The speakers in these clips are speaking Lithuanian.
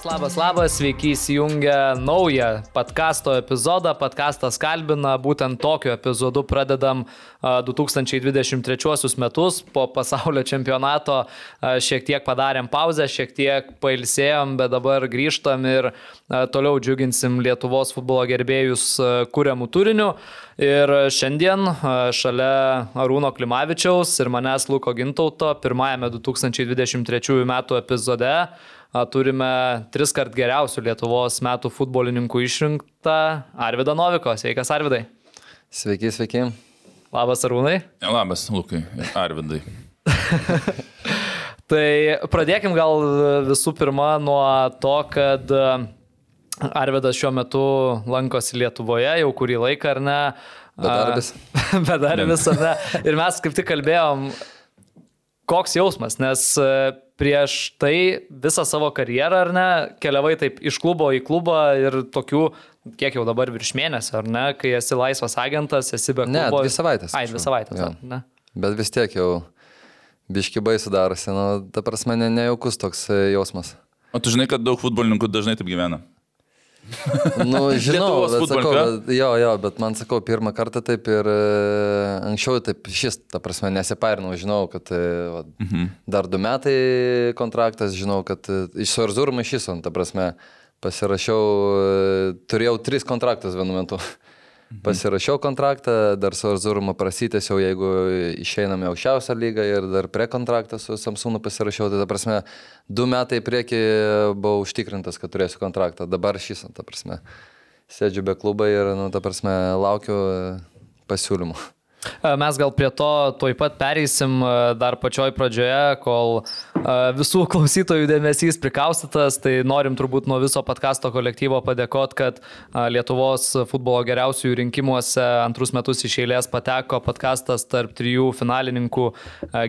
Labas, labas, labas, sveiki įsijungę naują podkasto epizodą. Podkastas kalbina, būtent tokiu epizodu pradedam a, 2023 metus. Po pasaulio čempionato šiek tiek padarėm pauzę, šiek tiek pailsėjom, bet dabar grįžtam ir toliau džiuginsim Lietuvos futbolo gerbėjus a, kuriamų turinių. Ir šiandien šalia Arūno Klimavičiaus ir manęs Luko Gintauto pirmajame 2023 metų epizode turime tris kart geriausių Lietuvos metų futbolininkų išrinktą Arvidą Noviko. Sveikas Arvidai. Sveiki, sveiki. Labas Arūnai. Labas, Lukai Arvidai. Tai pradėkim gal visų pirma nuo to, kad e, Arvidas šiuo metu lankosi Lietuvoje jau kurį laiką, ar ne? Bedarbis. Bedarbis, ar ne? Ir mes kaip tik kalbėjom, koks jausmas, nes e, prieš tai visą savo karjerą, ar ne, keliavai taip iš klubo į klubą ir tokių, kiek jau dabar virš mėnesio, ar ne, kai esi laisvas agentas, esi be klubo. Ne, dvi savaitės. Ai, dvi savaitės, Jo. ar ne? Bet vis tiek jau biški baisų darosi, nu, ta prasme, ne, nejaukus toks e, jausmas. O tu žinai, kad daug futbolininkų dažnai taip gyvena. Nu, žinau, bet, sakau, bet, jo, jo, bet man sakau, pirmą kartą taip ir e, anksčiau taip šis, ta prasme, nesipairinau, žinau, kad e, va, mhm. dar du metai kontraktas, žinau, kad e, iš Suarzurma iš Ison, ta prasme, pasirašiau, turėjau tris kontraktus vienu metu. Pasirašiau kontraktą, dar su Arzuruma prasitęsiau, jeigu išeiname aukščiausią lygą ir dar prie kontraktą su Samsung pasirašiau, tai ta prasme, du metai į priekį buvau užtikrintas, kad turėsiu kontraktą. Dabar šis, ta prasme, sėdžiu be klubo ir, nu, ta prasme, laukiu pasiūlymų. E, Mes gal prie to tuoj pat pereisim e, dar pačioj pradžioje, kol e, visų klausytojų dėmesys prikaustytas, tai norim turbūt nuo viso podkasto kolektyvo padėkoti, kad Lietuvos futbolo geriausiųjų rinkimuose antrus metus iš eilės pateko podkastas tarp trijų finalininkų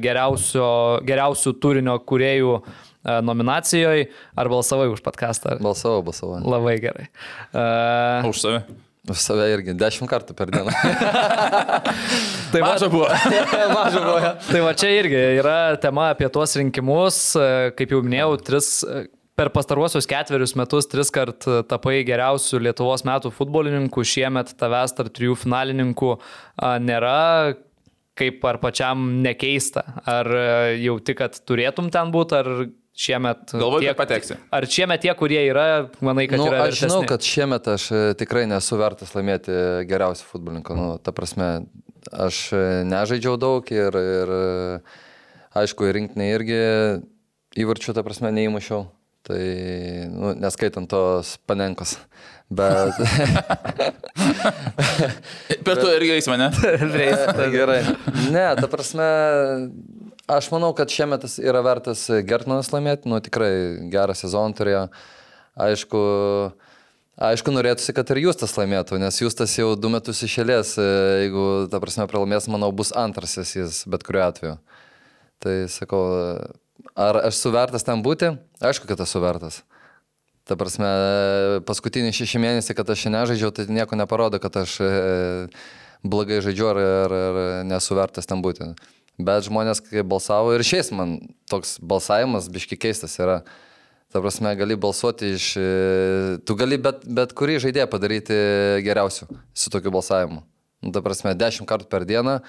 geriausio, geriausių turinio kuriejų nominacijoje. Ar balsavai už podkastą? Balsavau, balsavau. Labai gerai. E, Už save. Save irgi dešimt kartų per dieną. Tai Maža buvo. Maža buvo. Tai va čia irgi yra tema apie tuos rinkimus, kaip jau minėjau, tris, per pastaruosius ketverius metus tris kart tapai geriausių Lietuvos metų futbolininkų, šiemet tavęs tarp trijų finalininkų nėra. Kaip ar pačiam nekeista, ar e, jauti, kad turėtum ten būti, ar šiemet... Galvoju, kad pateksi. Ar šiemet tie, kurie yra, manai, kad Nu, yra... aš žinau, kad šiemet aš e, tikrai nesu vertas laimėti geriausią futbolininką. Nu, ta prasme, aš e, nežaidžiau daug ir, ir e, aišku, ir rinktinė irgi įvarčių, ta prasme, neįmušiau. Tai, nu, neskaitant tos panenkos. Bet Per tu irgi eis mane. gerai. Ne, ta prasme, aš manau, kad šiemet yra vertas Gertmanas laimėti. Nu, tikrai gerą sezoną turėjo. Aišku, Aišku, norėtųsi, kad ir Justas laimėtų, nes Justas jau du metus išėlės, jeigu, ta prasme, pralaimės, manau, bus antrasis jis bet kuriuo atveju. Tai sakau, ar aš suvertas ten būti? Aišku, kad esu vertas. Ta prasme, paskutinį šeši mėnesį, kad aš nežaidžiau, tai nieko neparodo, kad aš e, blogai žaidžiu ar, ar, ar nesu vertas ten būti. Bet žmonės, kai balsavo ir šiais man toks balsavimas biški keistas yra. Ta prasme, gali balsuoti iš... e, Tu gali bet, bet kurį žaidėją padaryti geriausiu su tokiu balsavimu. Nu, ta prasme, dešimt kartų per dieną,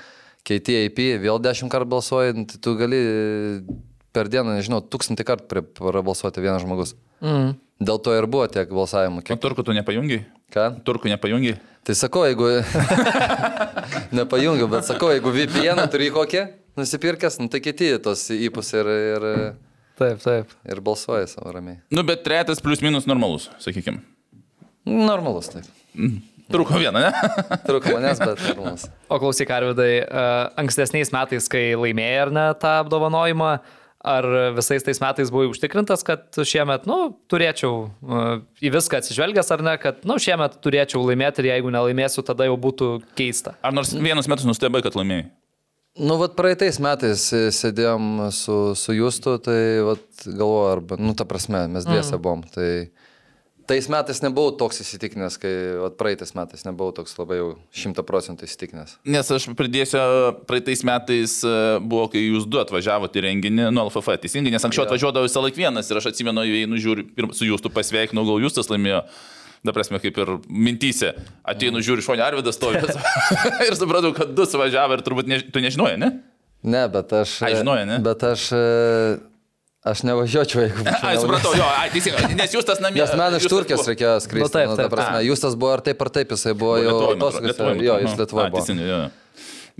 keiti IP, vėl dešimt kartų balsuoji, nu, tai tu gali per dieną, nežinau, tūkstantį kartų prabalsuoti vienas žmogus. Mm. Dėl to ir buvo tiek balsavimų. O Kiek... turkų tu nepajungi? Ką? Turkų nepajungi? Tai sakau, jeigu... Nepajungiu, bet sakau, jeigu VPN turi kokį nusipirkęs, nu, tai kiti tos įpus ir, ir, Taip, taip. ir balsuoja savo ramiai. Nu, bet trejetas plius minus normalus, sakykim. Normalus, taip. Trūko vieną, ne? Trūko manęs, bet normalus. O klausyk, Arvidai, e, ankstesniais metais, kai laimėjai ar ne tą apdovanojimą, ar visais tais metais buvai užtikrintas, kad šiemet, nu, turėčiau e, į viską atsižvelgęs ar ne, kad, nu, šiemet turėčiau laimėti ir jeigu nelaimėsiu, tada jau būtų keista. Ar nors vienus metus nustebai, kad laimėjai? Nu, vat praeitais metais sėdėjom su, su Justu, tai vat galvoju, arba, nu, ta prasme, mes dviese Mhm. buvom. Tai tais metais nebuvau toks įsitikinęs, kai praeitais metais nebuvau toks labai jau šimta procentų įsitikinęs. Nes aš pridėsiu, praeitais metais e, buvo, kai jūs du atvažiavote į renginį nuo LFF, teisingai, nes anksčiau atvažiuodavau visą laiką vienas ir aš atsimenu, einu žiūri, pirm- su jūsų pasveikinau, gal jūs tas laimėjo. Da prasme, kaip ir mintyse, ateinu žiūri šonį Arvidas stovi ir supratau, kad du suvažiavo ir turbūt ne, tu nežinojai, ne? Ne, bet aš... Ai, žinojai, ne? Bet aš... Aš nevažiuočiau, jeigu būčiau. Nelaimėjęs. supratau, jo, ai, teisingai, nes jūs tas namie. Nes man iš Justas Turkijos buvo- reikėjo skristi. Nu, taip, nu, ta taip. prasme, A. Jūs tas buvo ar taip ar taip, jisai buvo jau. Lietuvoj, Jo, A, buvo. teisingai, jo.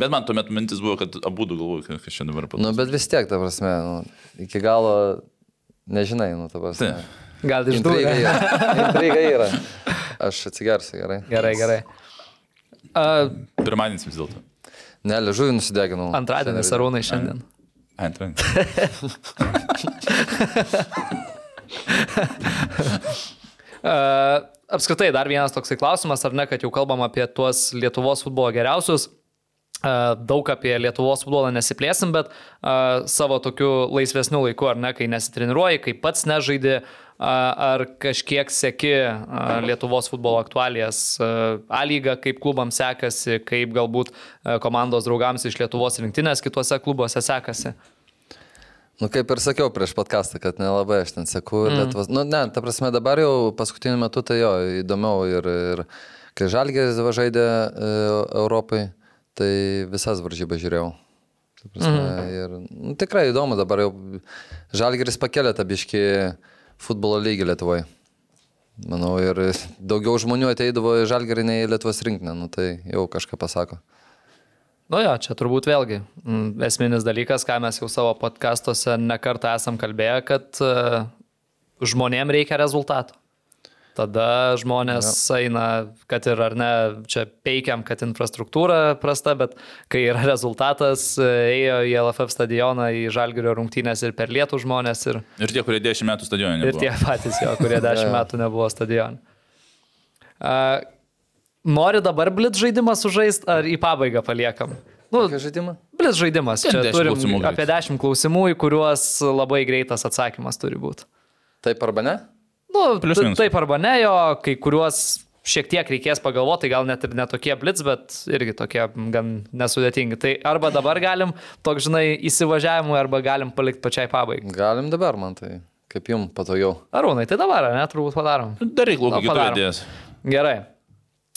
Bet man tuomet mintis buvo, kad abu du galvoju, kas čia dabar Nu, padarys. bet vis tiek, ta prasme, nu, iki galo nežinai, nu, ta prasme. Taip. Gal Intriga išdūrė. yra. Intriga yra. Aš atsigersiu, gerai. Gerai, gerai. Uh, Pirmadienis vis dėlto. Ne, liežuvį nusideginau. antradienis arūnai šiandien. Ai, Uh, apskritai, dar vienas toksai klausimas, ar ne, kad jau kalbam apie tuos Lietuvos futbolo geriausius. Uh, daug apie Lietuvos futbolą nesiplėsim, bet uh, savo tokiu laisvesniu laiku, ar ne, kai nesitreniruoji, kai pats nežaidi, uh, ar kažkiek seki uh, Lietuvos futbolo aktualijas, uh, A lyga, kaip klubams sekasi, kaip galbūt uh, komandos draugams iš Lietuvos rinktinės kitose klubuose sekasi. Nu, kaip ir sakiau prieš podcastą, kad nelabai aš ten seku. Mm. Lietuvos, nu, ne, ta prasme, dabar jau paskutiniu metu tai jo, įdomiau ir, ir kai Žalgėris žaidė e, Europai, tai visas varžybas žiūrėjau. Ta prasme, mm. ir, nu, tikrai įdomu, dabar jau Žalgėris pakelė tą biškį futbolo lygį Lietuvoje. Manau, ir daugiau žmonių ateidavo į Žalgėrį nei į Lietuvos rinkinę, nu, tai jau kažką pasako. Nu jo, čia turbūt vėlgi mm, esminis dalykas, ką mes jau savo podkastuose nekartą esam kalbėję, kad uh, žmonėm reikia rezultatų. Tada žmonės ja. eina, kad ir ar ne, čia peikiam, kad infrastruktūra prasta, bet kai yra rezultatas, e, ėjo į LFF stadioną, į Žalgirio rungtynės ir per lietų žmonės ir, Ir tie, kurie 10 metų stadione. ir tie patys jo, kurie dešimt metų nebuvo stadione. Nori dabar blitz žaidimą sužaisti ar į pabaigą paliekam? Nu, Kokį žaidimą? Blitz žaidimas. Čia 10 turim klausimų apie 10 klausimų, į kuriuos labai greitas atsakymas turi būti. Taip arba ne? Nu, Plius minus. taip arba ne, jo, kai kuriuos šiek tiek reikės pagalvoti, gal net ir netokie blitz, bet irgi tokie gan nesudėtingi. Tai arba dabar galim, toks žinai, įsivažiavimui, arba galim palikti pačiai pabaigai. Galim dabar, man tai kaip jums patogiau. Arūnai, tai dabar, ar ne, turbūt padarom. Daryk, kitų padarom. Gerai.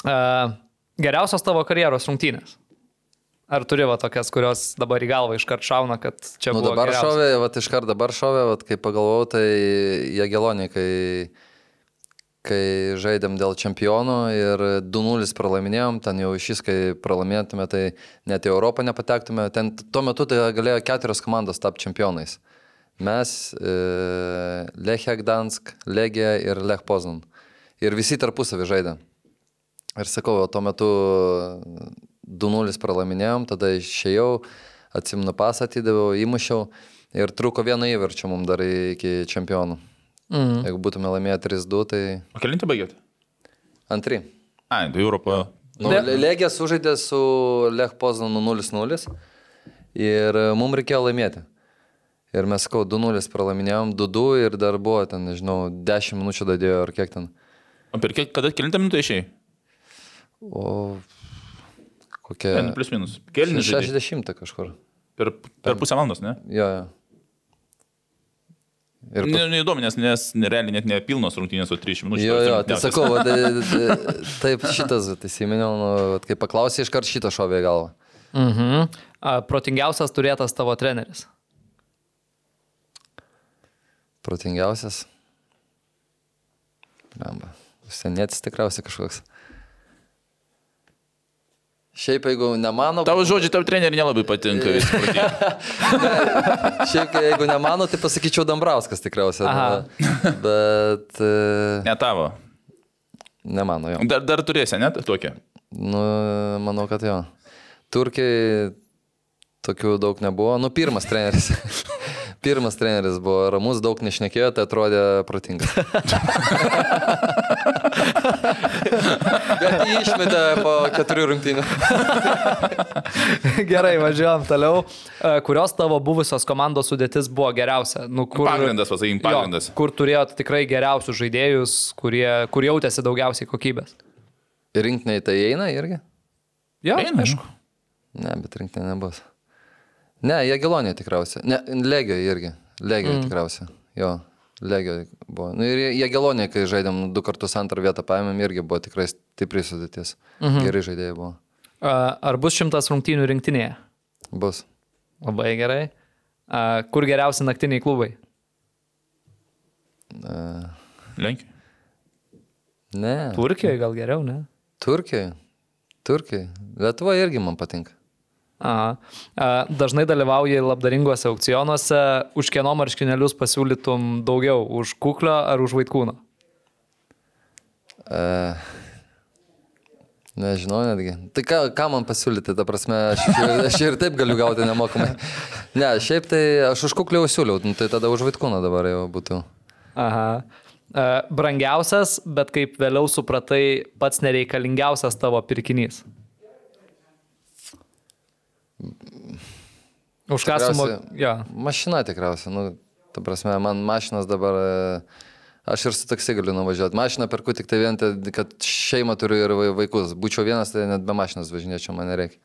Uh, geriausios tavo karjeros rungtynės. Ar turi va tokias, kurios dabar į galvą iškart šauna, kad čia Nu, buvo dabar geriausios? šovė, va iškart dabar šovė, va kai pagalvojau, tai Jagelonė, kai, kai žaidėm dėl čempionų ir 2-0 pralaiminėjom, ten jau šis, kai pralaimėtume, tai net į Europą nepatektume. Ten tuo metu tai galėjo keturios komandos tapti čempionais. Mes, e, Lechia Gdansk, Legija ir Lech Poznan. Ir visi tarpusavį žaidė. Ir sakau, o tuo metu 2-0 pralaiminėjom, tada išėjau, atsimnu pasą atidaviau, įmušiau ir truko vieną įverčią mums dar iki čempionų. Mhm. Jeigu būtume laimėję 3-2, tai O kelinti baigėt? antri. Ai, tai Europo. Nu, Le- Legija sužaidė su Lech Poznanu 0-0 ir mums reikėjo laimėti. Ir mes, sakau, 2-0 pralaiminėjom, 2-2 ir dar buvo ten, nežinau, 10 minučių dadėjo ar kiek ten. O per kiek, kada kelintą minutę išėjai? O kokia... Ten plus minus. Žaidžiai? 60 kažkur. Per, per pusę valandos, ne? Jo, jo. Ir Ne, neįdomu, nes, nes realiai net ne pilnos rungtynės, o 3 minučių. Jo, jo, tai sakau, va, tai, tai, taip šitas, tai įsiminiau, nu, kai paklausė, iškart šitą šovė galvą. Mhm. A, Protingiausias turėtas tavo treneris. Protingiausias. Bamba. Senietis tikriausiai kažkoks. Šiaip jeigu nemano, Tavo žodžiai, tavo treneriai nelabai patinka. protingi. šiaip jeigu nemano, tai pasakyčiau Dambrauskas tikriausiai. Aha. Bet e, Ne tavo. nemano jo. Dar, dar turėsi, net tokia. Nu, manau, kad jo. Turkiai tokių daug nebuvo. Nu, pirmas treneris. Pirmas treneris buvo ramus, daug nešnekėjo, tai atrodė protingas. Bet jį išmetė po keturių rungtynių. Gerai, važiuojam toliau. E, Kurios tavo buvusios komandos sudėtis buvo geriausia? Nu, kur, Pagrindas, pasakykim, pagrindas. Jo, kur turėjot tikrai geriausius žaidėjus, kurie, kur jautėsi daugiausiai kokybės? Rinktiniai tai eina irgi? Jo, Eina, aišku. Ne, bet rinktinė nebus. Ne, Jagelonė tikriausiai. Ne, Legio irgi. Legio mm. tikriausiai. Jo, Legio buvo. Nu, ir Jagelonė, kai žaidėm du kartus antrą vietą paėmėm, irgi buvo tikrai stipri sudėtis. Mhm. Gerai žaidėjai buvo. Ar bus šimtas rungtynių rinktinėje? Bus. Labai gerai. Kur geriausi naktiniai klubai? Lenkija. ne. Turkijoje gal geriau, ne? Turkijai. Turkijai. Lietuva irgi man patinka. Aha. E, Dažnai dalyvauji labdaringuose aukcionuose. Už kieno marškinėlius pasiūlytum daugiau? Už kuklio ar už vaikūną? Uh, nežinau netgi. Tai ką, ką man pasiūlyti, ta prasme, aš, ir- aš ir taip galiu gauti nemokamai. Ne, šiaip tai aš už kukliau siūliau, nu, tai tada už vaikūną dabar jau būtų. Aha. E, Brangiausias, bet kaip vėliau supratai, pats nereikalingiausias tavo pirkinys. Už ką sumo... Tikriausiai- Jo. Mašina tikriausiai, nu, ta prasme, man mašinas dabar, e, aš ir su taksi galiu nuvažiuoti. Mašiną perku tik tai vien, kad šeimą turiu ir vai- vaikus. Būčiau vienas, tai net be mašinos važinėčiau, man nereikia.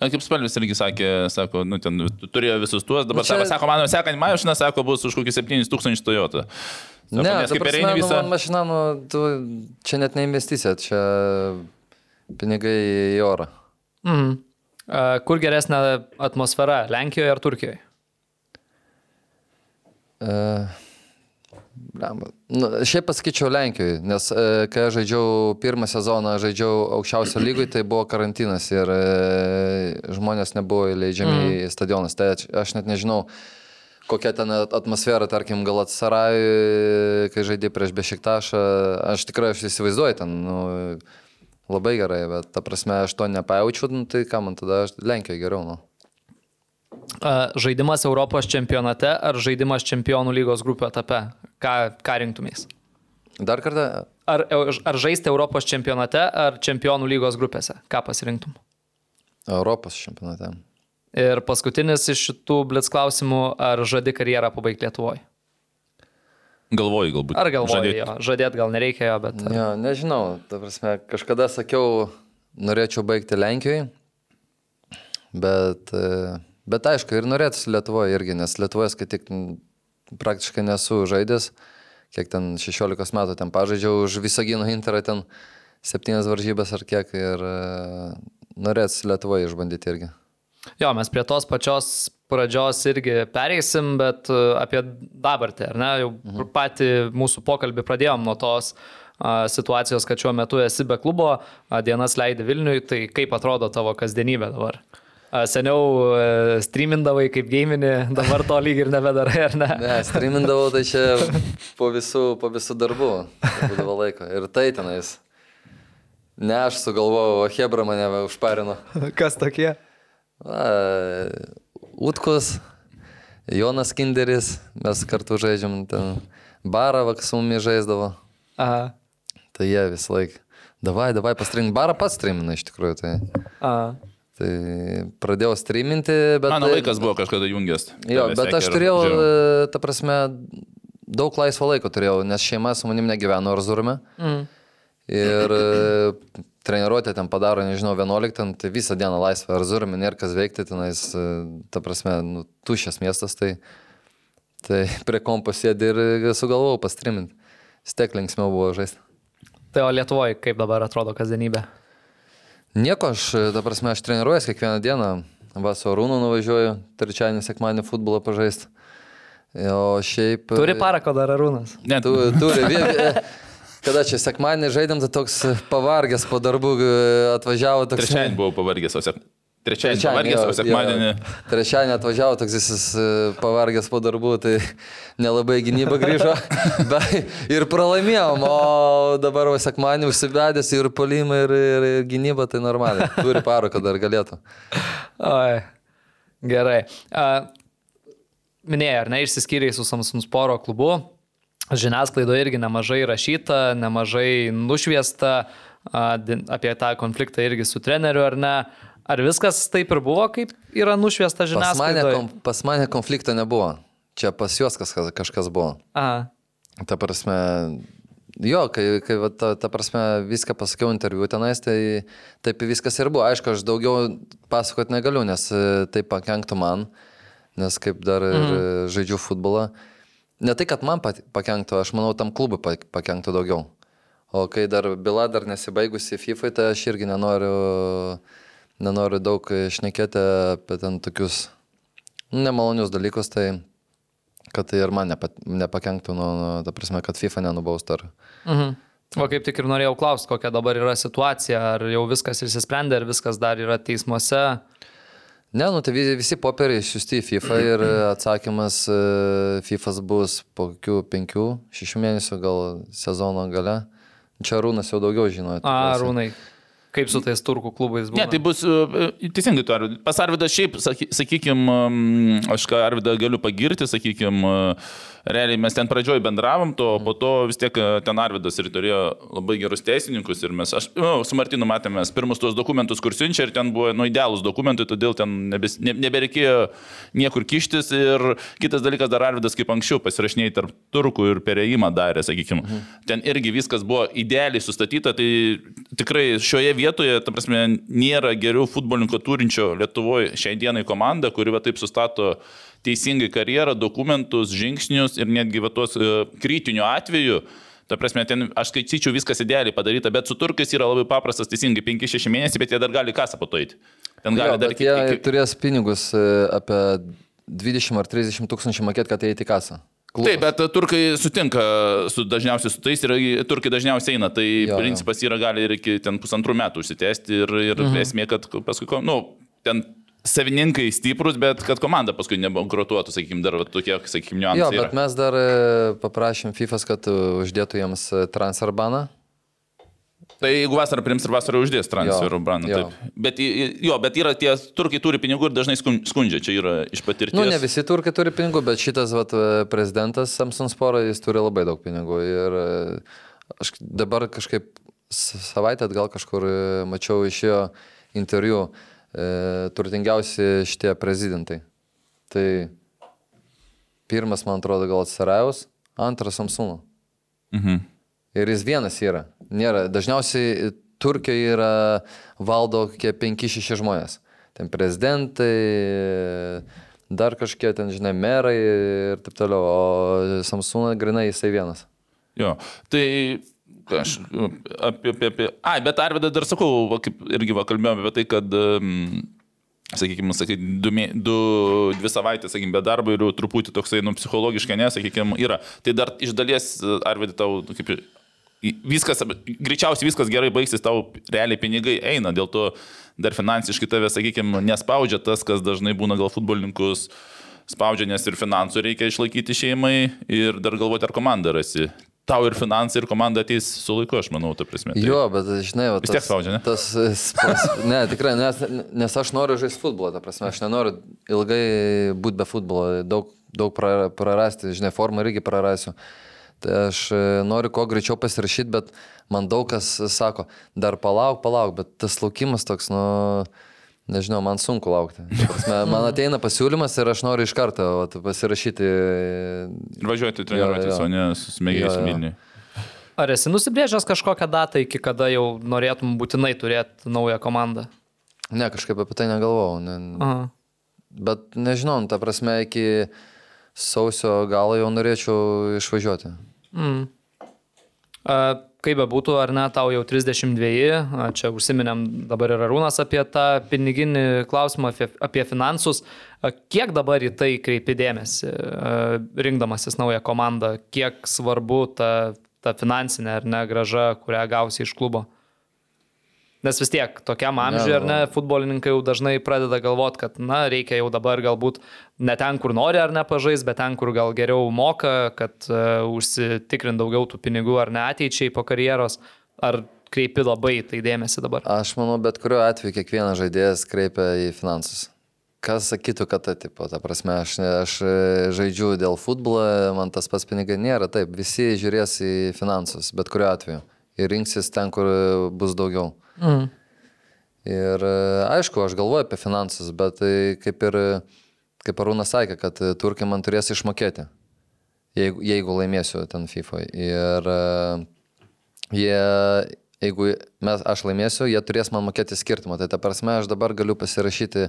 A, Kaip Spalvis irgi sakė, sako, nu, ten tu- turėjo visus tuos, dabar Nu, čia- sako, mano sekant mašiną, sako, bus už kokį 7000 Toyota. Sako, Ne, nes kaip ir eini nu, visą. man mašina, nu, tu, čia net ne investicija, čia pinigai į orą. Mhm. E, Kur geresnė atmosfera? Lenkijoje ar Turkijoje? Uh, nu, šiaip pasakyčiau Lenkijoje, nes uh, kai aš žaidžiau pirmą sezoną, žaidžiau aukščiausio lygui, tai buvo karantinas ir uh, žmonės nebuvo įleidžiami mm. į stadionus. Tai aš- net nežinau, kokia ten at- atmosfera, tarkim, gal atsaraj, kai žaidė prieš Bešiktašą. Aš tikrai aš įsivaizduoju ten. Nu, Labai gerai, bet ta prasme aš to nepajaučiu, nu, tai ką man tada, Lenkijoje geriau. Nu. Žaidimas Europos čempionate ar žaidimas čempionų lygos grupių etape? Ką, ką rinktumės? Dar kartą, Ar, ar žaisti Europos čempionate ar čempionų lygos grupėse? Ką pasirinktum? Europos čempionate. Ir paskutinis iš šitų blitz klausimų, ar žadi karjerą pabaigti Lietuvoje? Galvoju, galbūt. Ar galvoji, žadėt. jo, žadėt gal nereikia jo, bet... Ar... Jo, nežinau, ta prasme, kažkada sakiau, norėčiau baigti Lenkijoje, bet, e, bet aišku, ir norėtųsi Lietuvoje irgi, nes Lietuvoje, kai tik praktiškai nesu žaidęs, kiek ten 16 metų ten pažaidžiau už Visagino Interą ten septynias varžybas ar kiek ir e, norėtųsi Lietuvoje išbandyti irgi. Jo, mes prie tos pačios pradžios irgi pereisim, bet e, apie dabartį, ar ne? Jau mhm. patį mūsų pokalbį pradėjom nuo tos situacijos, kad šiuo metu esi be klubo, a, dienas leidi Vilniui, tai kaip atrodo tavo kasdienybė dabar? A, Seniau e, streamindavai kaip gaiminį, dabar to lyg ir nebedarai, ar ne? Ne, streamindavau tai čia po visų, po visų darbų, būdavo laiko. Ir tai tenais. Ne aš sugalvojau, o Hebra mane užparino. Kas tokie? Va, Utkus, Jonas Kinderis, mes kartu žaidžiam ten. Barą vak su mumis žaisdavo. Aha. Tai jie vis laik. Davai, davai pastrink. Barą pats streamina iš tikrųjų. Tai, Aha. tai pradėjau streaminti, bet... Mano vaikas buvo kažkada jungęs. Jo, bet aš turėjau, žiūrėjau. e, ta prasme, daug laisvo laiko turėjau, nes šeima su manim negyveno Arzurme. Mm. Ir e, treniruotę ten padaro, nežinau, 11, tai visą dieną laisvę Arzurme, nėra kas veikti, tenais, e, ta prasme, nu, tušęs miestas, tai, tai prie kompo sėdė ir sugalvojau pastriminti. Stek linksmiau buvo žaisti. Tai o Lietuvoje kaip dabar atrodo kasdienybė? Nieko, aš, e, ta prasme, aš treniruojuosi kiekvieną dieną. Va su Arūnu nuvažiuoju, trečiadienį, sekmadienį futbolą pažaisti. O šiaip... e, Turi parako dar Arūnas. Ne, Tu, turi, kada čia sekmadienį žaidėm, tai toks pavargęs po darbų e, atvažiavo toks... Trečiadienį buvau pavargęs, o sek... Trečiadienį Trečiadienį, pavargęs, jo, o sekmadienį... jo. Trečiadienį atvažiavo toks jis e, pavargęs po darbų, tai nelabai į gynybą grįžo. Bet ir pralaimėjom, o dabar va sekmadienį užsibedęs ir polimą, ir, ir, ir gynybą, tai normaliai. Turi paro, kad dar galėtų. Oi, gerai. A, minėjai, ar ne, išsiskyrėjai su Samsung Sporo klubu. Žiniasklaidoje irgi nemažai rašyta, nemažai nušviesta apie tą konfliktą irgi su treneriu, ar ne. Ar viskas taip ir buvo, kaip yra nušviesta Pas mane, žiniasklaidoje? pas mane konflikto nebuvo. Čia pas juos kažkas, kažkas buvo. Aha. Ta prasme, jo, kai, kai va, ta, ta prasme viską pasakiau interviu tenais, tai taip viskas ir buvo. Aišku, aš daugiau pasakoti negaliu, nes e, tai pakenktų man, nes kaip dar ir mm. žaidžiu futbolą. Ne tai, kad man pakenktų, aš manau, tam klubui pa- pakenktų daugiau. O kai dar byla dar nesibaigusi FIFA, tai aš irgi nenoriu, nenoriu daug šnekėti apie ten tokius nemalonius dalykus, tai kad tai ir man nepa, nepakenktų, nu, nu, ta prasme, kad FIFA nenubaustų. Ar... Mhm. O kaip tik ir norėjau klausti, kokia dabar yra situacija, ar jau viskas išsisprendė, ar viskas dar yra teismuose. Ne, nu tai vi- visi popieriai išsiusti į FIFA ir atsakymas e, FIFA bus po kokių penkių, šešių mėnesių, gal sezono gale. Čia Rūnas jau daugiau žino. A. Rūnai, kaip su tais turkų klubais buvo? Ne, tai bus e, teisingai tu, Arvidas. Pas Arvidą šiaip, sakykime, aš ką Arvidą galiu pagirti, sakykime, realiai mes ten pradžioj bendravom, to, po to vis tiek e, ten Arvidas ir turėjo labai gerus teisininkus ir mes, aš, nu, su Martinu matėmės pirmus tuos dokumentus, kur siunčia ir ten buvo, nu, idealūs dokumentai, todėl ten nebes, ne, nebereikėjo niekur kištis ir kitas dalykas dar Arvidas kaip anksčiau pasirašinėjai tarp turkų ir perėjimą darė, sakykime. Mhm. Ten irgi viskas buvo idealiai sustatyta, tai tikrai šioje vietoje, ta prasme, nėra geriau futbolininko turinčio Lietuvoje šiai dienai komanda, kuri va taip sustato teisingai karjerą, dokumentus, žingsnius ir netgi va tuos e, kritinių atvejų. Ta prasme, ten aš skaityčiau viskas idealiai padaryta, bet su turkais yra labai paprastas, teisingai 5-6 mėnesiai, bet jie dar gali kasą patoiti. Ten gali Jo, dar bet jie turės pinigus e, apie 20 ar 30 tūkstančių mokėti, kad įeiti į kasą. Klubas. Taip, bet turkai sutinka su, dažniausiai su tais ir turkai dažniausiai eina, tai Jo, jo, jo. principas yra gali ir iki ten pusantrų metų užsitęsti ir, ir mhm. esmė, kad paskui, nu, ten savininkai stiprus, bet kad komanda paskui nebankrutuotų, sakykime, dar va, tokie, sakykime, Jo, niuansai. bet yra. mes dar e, paprašėm FIFA, kad e, uždėtų jiems e, transfer baną. Tai jeigu vasarą prims ir vasarą uždės transferų taip. Bet, jo, bet yra tie turkai turi pinigų ir dažnai skun- skundžia, čia yra iš patirties. Nu, ne visi turkai turi pinigų, bet šitas vat, e, prezidentas Samsung Sporo, jis turi labai daug pinigų. Ir e, aš dabar kažkaip savaitę atgal kažkur e, mačiau iš jo interviu e, turtingiausi šitie prezidentai. Tai pirmas, man atrodo, gal Sarajus, antras Samsung. Mhm. Ir jis vienas yra. Nėra. Dažniausiai Turkijoje yra valdo kokie 5-6 žmonės. Ten prezidentai, dar kažkiek ten, žinai, merai ir taip toliau. O Samsung grinai jisai vienas. Jo, tai aš apie, apie, apie... Ai, bet Arvidas dar sakau, va, kaip irgi va, kalbėjome apie tai, kad, um, sakykime, sakai, du, du, dvi savaitės, sakykime, be darbo ir truputį toksai, nu, psichologiškai, nesakykime, yra. Tai dar iš dalies, Arvidai, tau, kaip viskas, greičiausiai viskas gerai baigsis, tau realiai pinigai eina, dėl to dar finansiškai tave, sakykime, nespaudžia tas, kas dažnai būna gal futbolininkus spaudžia, nes ir finansų reikia išlaikyti šeimai ir dar galvoti, ar komanda rasi. Tau ir finansai, ir komanda ateis su laiku, aš manau, ta prasme. Tai- Jo, bet žinai, va, Vis tiek spaudžia, ne? Tas, spas, ne, tikrai, nes, nes aš noriu žaisti futbolą, ta prasme, aš nenoriu ilgai būti be futbolo, daug, daug pra- prarasti, žinai, formą irgi prarasiu. Tai aš e, noriu kuo greičiau pasirašyti, bet man daug kas sako, dar palauk, palauk, bet tas laukimas toks, nu, nežinau, man sunku laukti. Man ateina pasiūlymas ir aš noriu iš karto vat, pasirašyti. Ir važiuoti treniruotis, o ne su smėgiais Jo, jo. Vilniui. Ar esi nusibrėžęs kažkokią datą, iki kada jau norėtum būtinai turėti naują komandą? Ne, kažkaip apie tai negalvojau. Ne, Aha. Bet nežinau, nu, ta prasme, iki sausio galo jau norėčiau išvažiuoti. Mm. Kaip be būtų, ar ne, tau jau 32, a, čia užsiminėm dabar ir Arūnas apie tą piniginį klausimą, apie, apie finansus. Kiek dabar į tai kreipi dėmesį, rinkdamasis naują komandą, kiek svarbu ta, ta finansinė ar ne graža, kurią gausi iš klubo? Nes vis tiek, tokiam amžiui, ar ne, futbolininkai jau dažnai pradeda galvoti, kad, na, reikia jau dabar galbūt ne ten, kur nori ar ne pažais, bet ten, kur gal geriau moka, kad uh, užsitikrint daugiau tų pinigų ar ne ateičiai po karjeros. Ar kreipi labai tai dėmesį dabar? Aš manau, bet kuriuo atveju kiekvienas žaidėjas kreipia į finansus. kas sakytų, kad ta, tipo, ta prasme, aš, aš e, žaidžiu dėl futbolo, man tas pats pinigai nėra, taip, visi žiūrės į finansus, bet kuriuo atveju. Ir rinksis ten, kur bus daugiau. Mm. Ir e, aišku, aš galvoju apie finansus, bet tai kaip ir, kaip Arūnas sakė, kad e, turkai man turės išmokėti, jeigu, jeigu laimėsiu ten FIFA. Ir e, jie, jeigu mes, aš laimėsiu, jie turės man mokėti skirtumą. Tai ta prasme, aš dabar galiu pasirašyti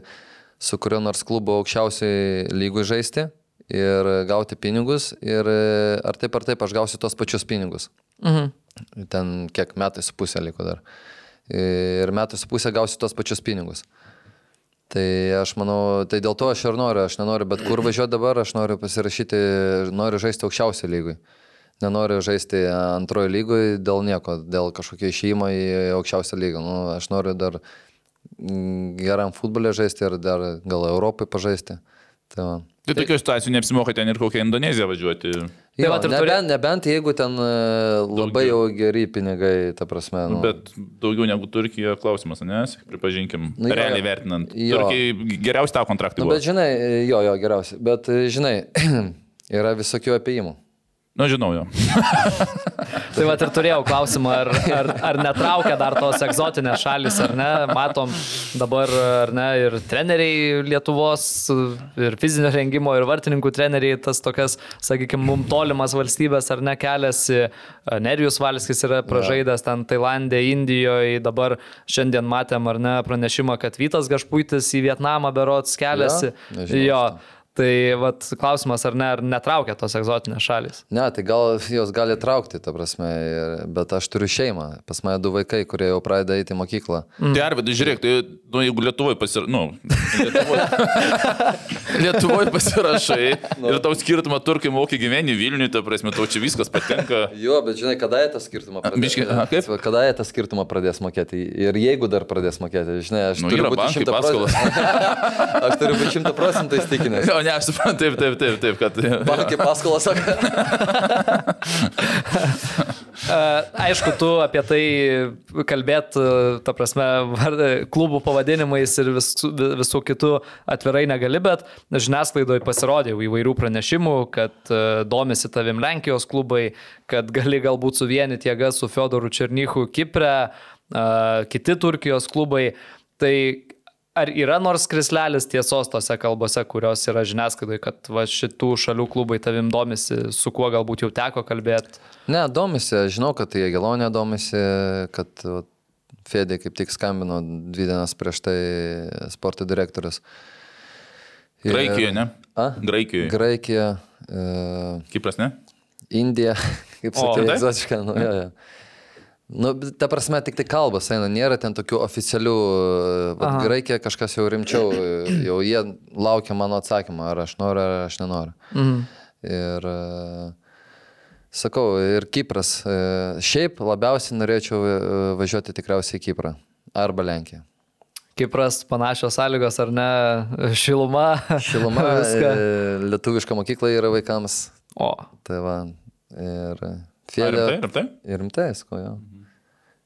su kurio nors klubo aukščiausiai lygui žaisti ir gauti pinigus ir ar taip ar taip aš gausiu tos pačius pinigus. Mhm. Ten kiek metai su pusė liko dar. Ir metai su pusė gausiu tos pačius pinigus. Tai aš manau, tai dėl to aš ir noriu, aš nenoriu bet kur važiuoti dabar, aš noriu pasirašyti, noriu žaisti aukščiausiai lygui. Nenoriu žaisti antrojo lygui dėl nieko, dėl kažkokio išėjimo į aukščiausią lygą. Nu, aš noriu dar mm, geram futbolė žaisti ir dar gal Europai pažaisti. Tai, va. Tai tokio situacijų neapsimoka ten ir kokią Indoneziją važiuoti. Tai Jo, ir nebent, turi- nebent jeigu ten e, labai jau geri pinigai, ta prasme. Nu, Bet daugiau negu Turkija klausimas, nes, pripažinkim, Nu, jo, realiai jo. vertinant. Jo. Turkijai geriausi tavo kontraktai. nu, buvo. bet žinai, jo, jo, geriausiai. Bet e, žinai, yra visokių apėjimų. Nu, žinau jo. Tai va ir turėjau klausimą, ar, ar, ar netraukia dar tos egzotinės šalis, ar ne. Matom dabar, ar ne, ir treneriai Lietuvos, ir fizinio rengimo, ir vartininkų treneriai, tas tokias, sakykime, mum tolimas valstybės, ar ne, keliasi. Nerijus Valskis yra pražaidęs ten Tailandė, Indijoje, dabar šiandien matėm, ar ne, pranešimą, kad Vytas Gašpuitis į Vietnamą berots keliasi. Nežinau jo. Tai vat, klausimas, ar ne, ar netraukia tos egzotinės šalis. Ne, tai gal jos gali traukti, ta prasme, ir, bet aš turiu šeimą. Pas mane du vaikai, kurie jau pradeda eiti į mokyklą. Mm. Tai Arvidai, žiūrėk, tai nu, jeigu Lietuvoje pasirašai, nu, Lietuvoje, Lietuvoje pasirašai ir tau skirtumą turkai moki gyveni Vilniui, ta prasme, tau čia viskas patenka. Jo, bet žinai, kada jie tą skirtumą pradės? Biški-? Kada jie tą skirtumą pradės mokėti? Ir jeigu dar pradės mokėti, žinai, aš Nu, turiu būti 100 procentų. aš turiu būti 100 procentų įstikinęs. Jo, ne, aš suprantu, taip, taip, taip, taip, kad... Bankai paskolas sako. E, Aišku, tu apie tai kalbėt, e, ta prasme, klubų pavadinimais ir vis, visų kitų atvirai negali, bet žiniasklaidoje pasirodė įvairių pranešimų, kad e, domisi tavim Lenkijos klubai, kad gali galbūt suvienyti jėgas su Fiodoru Černychu Kipre, kiti Turkijos klubai. Tai ar yra nors krislelis tiesos tose kalbose, kurios yra žiniasklaidoje, kad va, šitų šalių klubai tavim domisi, su kuo galbūt jau teko kalbėti? Ne, domisi, aš žinau, kad tai Gelonė domisi, kad vat, Fedė kaip tik skambino dvi dienas prieš tai sporto direktorius. Ir- Graikijoje, ne? A? Graikijoje. Graikija, e, Kipras, ne? Indija, kaip taip? egzotiška. Nu, jo, jo. Nu, ta prasme, tik tai kalbas eina, nėra ten tokių oficialių, bet. Graikija kažkas jau rimčiau, jau jie laukia mano atsakymą, ar aš noriu, ar aš nenoriu. Mhm. Ir e, sakau, ir Kipras. e, Šiaip labiausiai norėčiau e, važiuoti tikriausiai į Kiprą arba Lenkiją. Kipras panašios sąlygos, ar ne? Šiluma. Šiluma, Viską. lietuviška mokykla yra vaikams. O, Tai va. Ir Ar Fedė. rimtai, rimtai? Ir rimtai, ko jo.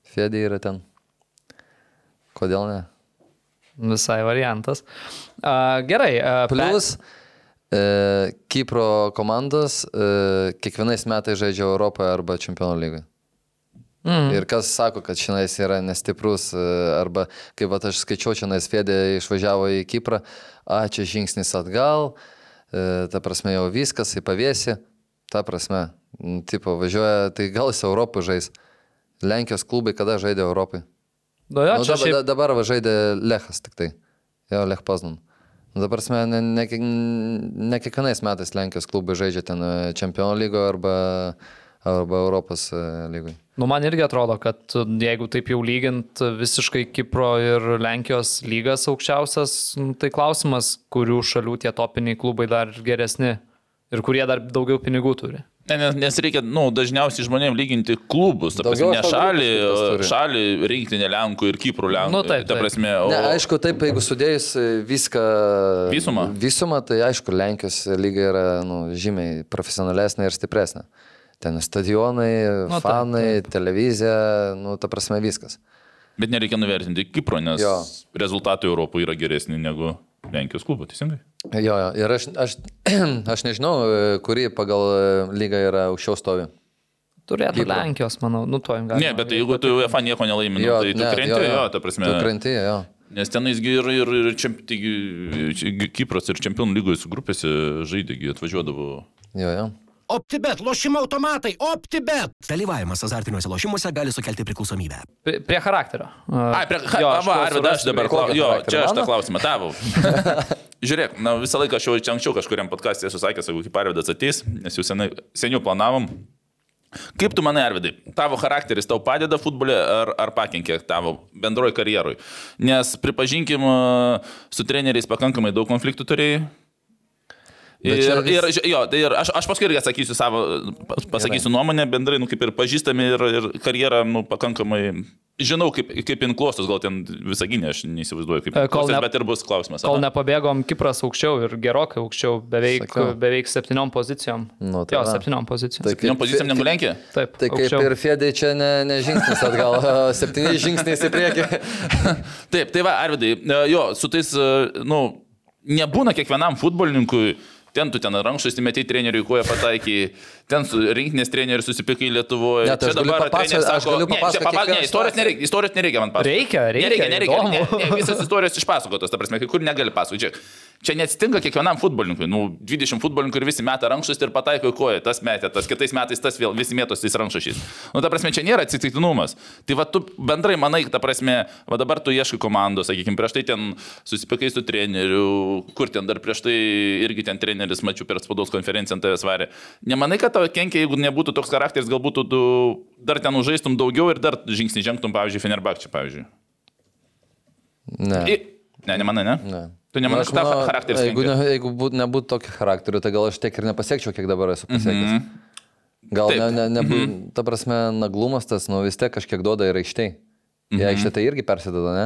Fedė yra ten. Kodėl ne? visai variantas. A, gerai. A, Plus, e, Kipro komandos e, kiekvienais metais žaidžia Europoje arba Čempionų lygoje. Mm. Ir kas sako, kad šiandien yra nestiprus, e, arba kaip vat aš skaičiau, šiandien Fedė išvažiavo į Kiprą, a, čia žingsnis atgal, e, ta prasme jau viskas į pavėsį, ta prasme, tipo, važiuoja, tai gal jis Europą žais. Lenkijos klubai kada žaidė Europai? Nu, jo, Nu, dabar, šiaip, dabar va žaidė Lechas tik tai. Jo, Lech Poznan. Nu, dabar prasme, ne, ne, ne kiekvienais metais Lenkijos klubai žaidžia ten Čempionų lygo arba, arba Europos e, lygoj. nu, man irgi atrodo, kad jeigu taip jau lygint visiškai Kipro ir Lenkijos lygas aukščiausias, nu, tai klausimas, kurių šalių tie topiniai klubai dar geresni ir kurie dar daugiau pinigų turi. Ne, nes, nes reikia, na, nu, dažniausiai žmonėms lyginti klubus, ta prasme, ne šalį, šalį rinktinė Lenkų ir Kiprų Lenkų. Nu, taip, ta taip. prasme, o... Ne, aišku, taip, jeigu sudėjus viską. Visumą? Visumą, tai aišku, Lenkijos lyga yra nu, žymiai profesionalesnė ir stipresnė. Ten stadionai, Nu, taip, fanai, televizija, nu, ta prasme viskas. Bet nereikia nuvertinti Kipro, nes Jo. rezultatai Europoje yra geresni negu Lenkijos klubo, teisingai? Jo, jo. Ir aš, aš, aš nežinau, e, kuri pagal e, lygą yra aukščiau stovi. Turėtų Kipro. Lenkijos, manau, nu to jam galima. Ne, bet jeigu tu UEFA nieko nelaimi, nu, tai tu ne, krenti, jo, ta prasme. Tu krenti, jo. Nes tenaisgi ir, ir, ir čemp, taigi, čia Kipras ir Čempionų lygos grupėse žaidėgi atvažiuodavo. Jo, jo. OptiBet, lošimo automatai, OptiBet. Dalyvavimas azartiniuose lošimuose gali sukelti priklausomybę. Prie, prie charakterio. Ai, prie, kol Arvidas, aš dabar klausiu. Jo, čia aš tą klausimą tavau. Žiūrėk, na, visą laiką aš jau čia anksčiau kažkuriam podcast'e esu sakęs, jeigu kaip Arvidas ateis, nes jau senai, seniau planavom. Kaip tu manai, Arvidai, tavo charakteris tau padeda futbole ar, ar pakenkė tavo bendroji karjerui? Nes pripažinkim, su treneriais pakankamai daug konfliktų turėjai. Bet Ir, vis- ir, jo, tai ir aš, aš paskui irgi atsakysiu savo, pas- pasakysiu nuomonę bendrai, nu, kaip ir pažįstami ir, ir karjerą, nu, pakankamai, žinau, kaip, kaip inklostos, gal ten visaginė, aš neįsivaizduoju, kaip E, kol inklostos, ne- bet ir bus klausimas. Kol aha. nepabėgom, Kipras aukščiau ir gerokai aukščiau, beveik, Sakiau. beveik septyniom pozicijom. Nu, tai jo, septyniom pozicijom. Tai Septyniom pozicijom negu Lenkija? Taip, Tai kaip aukščiau. ir Fedai čia ne, ne žingsnis atgal, septyni žingsniai į priekį. Taip, tai va, Arvidai, e, jo, su tais, e, nu, nebūna kiekvienam futbolininkui. Ten tu ten rankšluostį metei treneriui, kuo jie pataikai, ten su rinkinės treneriu susipykai Lietuvoje. Ne, tai galiu papasakot- aš galiu ne, čia papasakot papa, ne, istorijos nereikia, istorijos nereikia man pasakoti. Reikia, reikia, Nereikia, nereikia. Ne, įdomu. ne, visas istorijos išpasakotos, ta prasme, kai kur negali pasakoti. Žiūrėk, Čia neatsitinka kiekvienam futbolininkui. Nu, 20 futbolininkų ir visi meta rankšluostį ir pataiko į koją. Tas metė, tas kitais metais tas vėl, visi mėtos tais rankšluosčiais. Nu, ta prasme, čia nėra atsitiktinumas. Tai va, tu bendrai manai, ta prasme, va dabar tu ieškai komandos, sakykime, prieš tai ten susipikai su treneriu, kur ten dar prieš tai irgi ten treneris, mačiau per spaudos konferenciją ant tavęs varė. Nemanai, kad tau kenkia, jeigu nebūtų toks charakteris, galbūt tu dar ten užžaistum daugiau ir dar žingsnį žengtum, pavyzdžiui, Fenerbakčiai, pavyzdžiui. Ne. I... Ne, nemanai, ne? ne. Tu nemanai, Aš kad tavo charakteris Jeigu, ne, jeigu būt, nebūtų tokio charakterio, tai gal aš tiek ir nepasiekčiau, kiek dabar esu pasiekęs. Mhm. Gal Taip. ne, ne, ne, mm -hmm. ta prasme, naglumas tas, nu vis tiek kažkiek duoda ir aikštei. Mhm. Jei aikštė tai irgi persideda, ne?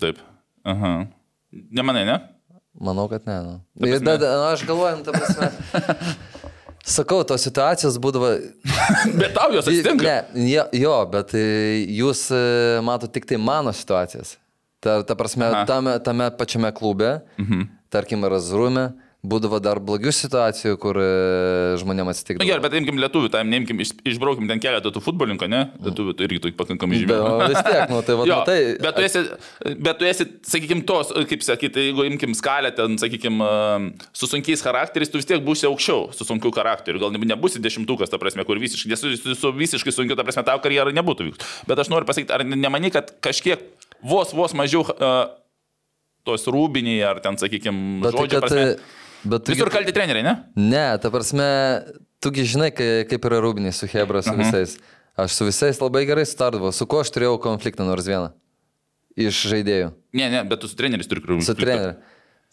Taip. Aha. Nemanai, ne? Manau, kad ne. Nu. Ir, prasme- bet, nu, aš galvoju, nu, ta prasme. Sakau, tos situacijos būdavo. Bet tau jos atsitinka. Ne, jo, jo, bet e, jūs e, matote tik tai mano situacijas. Ta, ta prasme, Aha. tame, tame pačiame klube, mhm. tarkim, Razrume, būdavo dar blogių situacijų, kur e, žmonėms Na atsitikdavo. gerai, bet imkim lietuvių, tam neimkim, iš, išbraukim ten keletą tų futbolininkų, ne? Lietuvių tai irgi tu pakankamai žymiai. O vis tiek, nu, tai va, Jo, tai... bet tu esi, bet tu esi, sakykime, tos, kaip sakyti, jeigu imkim skalę, ten, sakykime, su sunkiais charakteriais, tu vis tiek būsi aukščiau, su sunkiu charakteriu. Gal ne- nebūsi dešimtukas, ta prasme, kur visiškai, su, su, su visiškai sunkiu, ta prasme, tavo karjera nebūtų vyks. Bet aš noriu pasakyti, ar nemani, kad kažkiek vos, vos mažiau uh, tos rūbiniai, ar ten, sakykime, tai žodžio kad, prasme. Bet tu, Visur kalti treneriai, ne? Ne, ta prasme, tugi žinai, kai, kaip yra rūbiniai su Hebra, su visais. Aš su visais labai gerai sutardavau. Su kuo aš turėjau konfliktą nors vieną? Iš žaidėjų. Ne, ne, bet tu su treneriais turi krūvį. Su treneriu.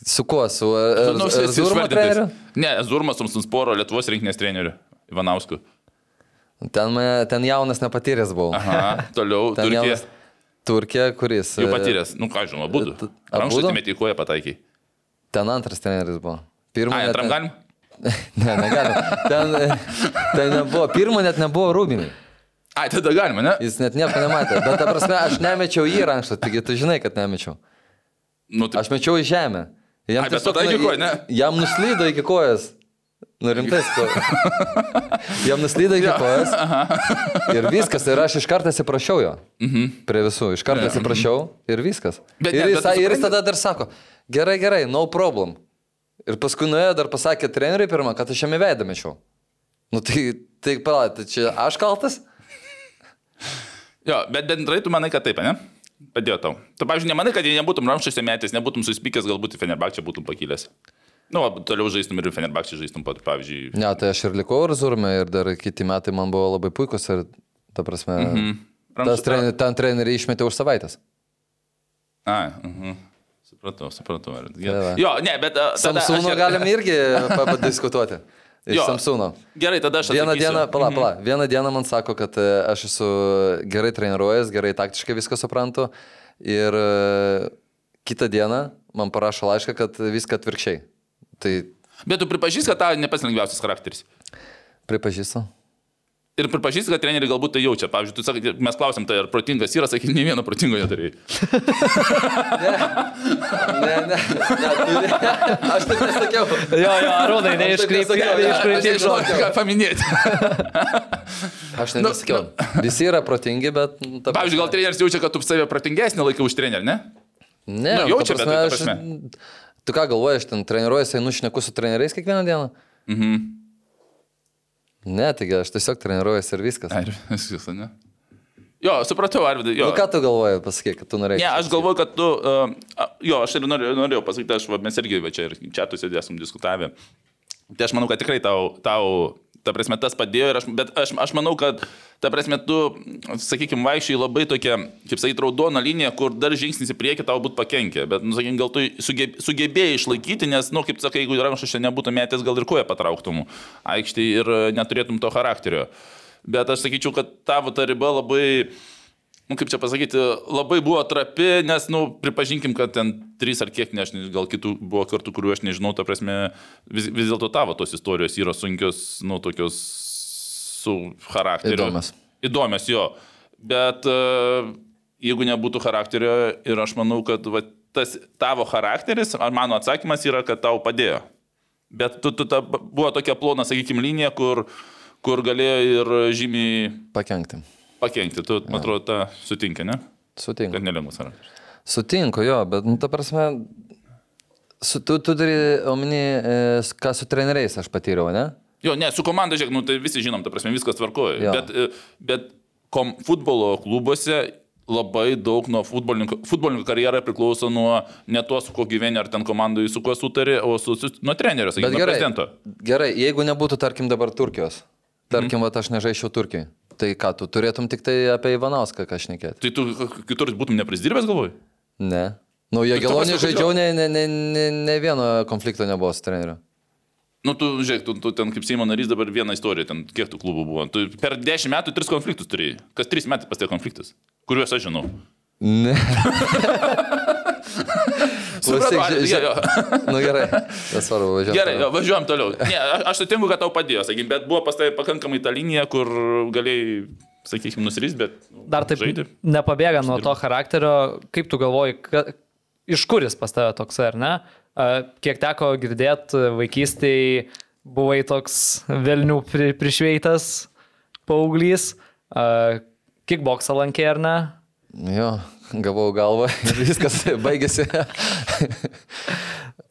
Su kuo? Su ar, Nu, jis Zurmo treneriu? Ne, Zurmas Sumsporo Lietuvos rinkinės treneriu Ivanausku. Ten, ten jaunas nepatyręs buvau. Aha, toliau Turkija. jaunas- Turkija, kuris. Jau e, patyręs, nu ką žinoma, būdu. Abudu? Rankšluostį metį į koją pataikiai. Ten antras treneris buvo. Pirmą Ai, antram galim? Ne, negalim. Ten, ten nebuvo. Pirmą net nebuvo rūbiniai. Ai, tada galima, ne? Jis net nieko nematė. Bet, ta prasme, aš nemečiau jį rankštą, taigi tu žinai, kad nemečiau. Nu, tai, Aš mečiau į žemę. Jam Ai, tiesiog pataikė nu, koją, ne? Jam nuslydo iki kojas. Nu rimtai, ko. Jam nuslydo iki kojas. Ir viskas. Ir aš iš karto atsiprašiau jo. Prie visų. Iš karto atsiprašiau ir viskas. Mhm. Bet ir, jis, bet ir jis tada dar sako, gerai, gerai, no problem. Ir paskui nuėjo dar pasakė treneriui pirmą, kad aš jam į veidą mečiau. Nu tai, tai palauk, tai čia aš kaltas? jo, bet bendrai tu manai, kad taip, ne? Padėjo tau. Tu, pavyzdžiui, nemanai, kad jei nebūtum rankšluostį metęs, nebūtum suspykęs, galbūt į Fenerbakčią būtum pakilęs. Nu, o toliau žaistum ir į Fenerbakčią žaistum, pat, pavyzdžiui. Ne, tai aš ir likau Arzurme ir dar kiti metai man buvo labai puikus ir, ta prasme, tas Rankšluostį- trener, ten treneriai išmetė už savaitės. Ai, mhm. Supratau, supratau. Tai. Jo, ne, bet... a, tada aš- Samsūno galim irgi pa- padiskutuoti. Iš Jo. Samsūno. Gerai, tada aš Vieną atsakysiu. dieną, pala, Mhm. pala, vieną dieną man sako, kad e, aš esu gerai treniruojas, gerai taktiškai viską suprantu. Ir e, kitą dieną man parašo laišką, kad viską atvirkščiai. Tai Bet tu pripažįsti, kad tau ne pats lengviausias charakteris. pripažįstu. Ir pripažįsti, kad treneriai galbūt tai jaučia. Pavyzdžiui, tu sakai, mes klausėm, tai ar protingas yra, sakai, ne vieno protingo neturėjai. Ne, ne, ne, turi. Aš taip nesakiau. Jo, jo, Arūnai, ne, nežinau, žodžio. Ką paminėti? Aš net nesakiau. Visi yra protingi, bet... nu, ta Pavyzdžiui, gal treneris jaučia, kad tu save protingesnį laikai už trenerį, ne? Ne, Nu, jaučia, ta bet ta prasme, aš, tu ką galvoji, aš ten treniruojuosi, einu šneku su treneriais kiekvieną dieną? Mhm. Ne, taigi aš tiesiog treniruojuosi ir viskas. Ai, viskas, ne? Jo, supratau, Arvidai. Nu, ką tu galvoji, pasakyk, kad tu norėjai. Ne, aš galvoju, kad tu, uh, jo, aš ir norėjau, norėjau pasakyti, aš, va, mes irgi va, čia ir čia tu sėdėsim diskutavę. Tai aš manau, kad tikrai tau, tau ta prasme, tas padėjo, ir aš, bet aš, aš manau, kad, ta prasme, tu, sakykime, vaikščiai labai tokia, kaip sakyti, raudona linija, kur dar žingsnis į priekį tau būt pakenkė, bet, nu, sakykime, gal tu sugebėjai, sugebėjai išlaikyti, nes, nu, kaip sakai, jeigu rankšas čia nebūtų metęs, gal ir koja patrauktum aikštį ir e, neturėtum to charakterio. Bet aš sakyčiau, kad tavo ta riba labai nu, kaip čia pasakyti, labai buvo trapi, nes, nu, pripažinkim, kad ten trys ar kiek, nežinau, gal kitų buvo kartų, kuriuo aš nežinau, ta prasme, vis, vis dėlto tavo tos istorijos yra sunkios, nu, tokios su charakteriu. Įdomios. Įdomios, jo. Bet uh, jeigu nebūtų charakterio ir aš manau, kad va, tas tavo charakteris, ar mano atsakymas yra, kad tau padėjo. Bet tu, tu ta, buvo tokia plona, sakykime, linija, kur, kur galėjo ir žymiai Pakenkti. Pakengti. Tu, man atrodo, tą sutinki, ne? Sutinku. Kad nelengvas yra. Sutinku, jo, bet, nu, ta prasme, su, tu, tu turi omeny, e, ką su treneriais aš patyriau, ne? Jo, ne, su komanda, žiūrėk, nu, tai visi žinom, ta prasme, viskas tvarkoja. Jo. Bet, e, bet kom, futbolo klubuose labai daug nuo futbolininko, futbolininko karjera priklauso nuo ne to, su kuo gyveni, ar ten komandai su kuo sutari, o su, su, nuo trenerio, sakykime, gerai, prezidento. gerai, jeigu nebūtų, tarkim, dabar Turkijos, tarkim, mm. aš nežaisčiau Turkijai, tai ką, tu turėtum tik tai apie Ivanauską kažnekėti? Tai tu kitur būtum neprisidirbęs, galvoju? Ne. Nu, jie ta gelonį žaidžiau, ne, ne, ne, ne, ne vieno konflikto nebuvo su treneriu. Nu, tu, žiūrėk, tu, tu ten kaip Seimo narys dabar vieną istoriją, ten kiek tų klubų buvo. Tu per dešimt metų tris konfliktus turėjai. Kas trys metai pas tie konfliktas? Kuriuos aš žinau. Ne. Supratau, ar- jo, jo. Nu gerai, nesvarbu, važiuoju. Gerai, jo, važiuojam toliau. Ne, a- aš sutinku, kad tau padėjo, sakykim, bet buvo pas tai pakankamai ta linija, kur galėjai, sakykime, nusirys, bet... nu, Dar taip žaidė. nepabėga nuo to charakterio, kaip tu galvoji, ka, iš kur jis pas tave toks, ar ne? A, Kiek teko girdėti, vaikystėje buvai toks Vilnių pri, prišveitas paauglys, A, kickboksą lankė ar ne? Jo, gavau galvą ir viskas baigėsi.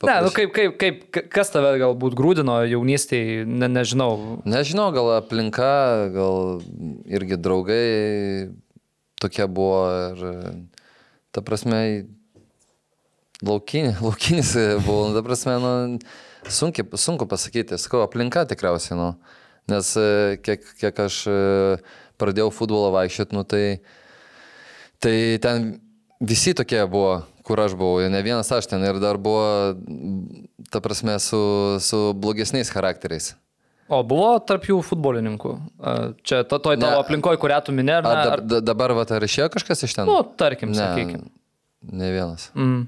Ne, nu kaip, kaip, kaip, ka- kas tave galbūt grūdino jaunystėje, ne, nežinau. Nežinau, gal aplinka, gal irgi draugai tokie buvo ir, ta prasme, laukinė, laukinis buvo, nu, ta prasme, nu, sunki, sunku pasakyti, sakau, aplinka tikriausiai, nu, nes kiek, kiek aš e, pradėjau futbolą vaikščioti, nu, tai, tai ten visi tokie buvo, kur aš buvau, ne vienas aš ten ir dar buvo, ta prasme, su, su blogesniais charakteriais. O buvo tarp jų futbolininkų? Čia to, toj tavo aplinkoje, kurią tu minėjai, ar Ar, da, dabar va, ar išėjo kažkas iš ten? nu, tarkim, ne, sakykime. ne vienas. Mm,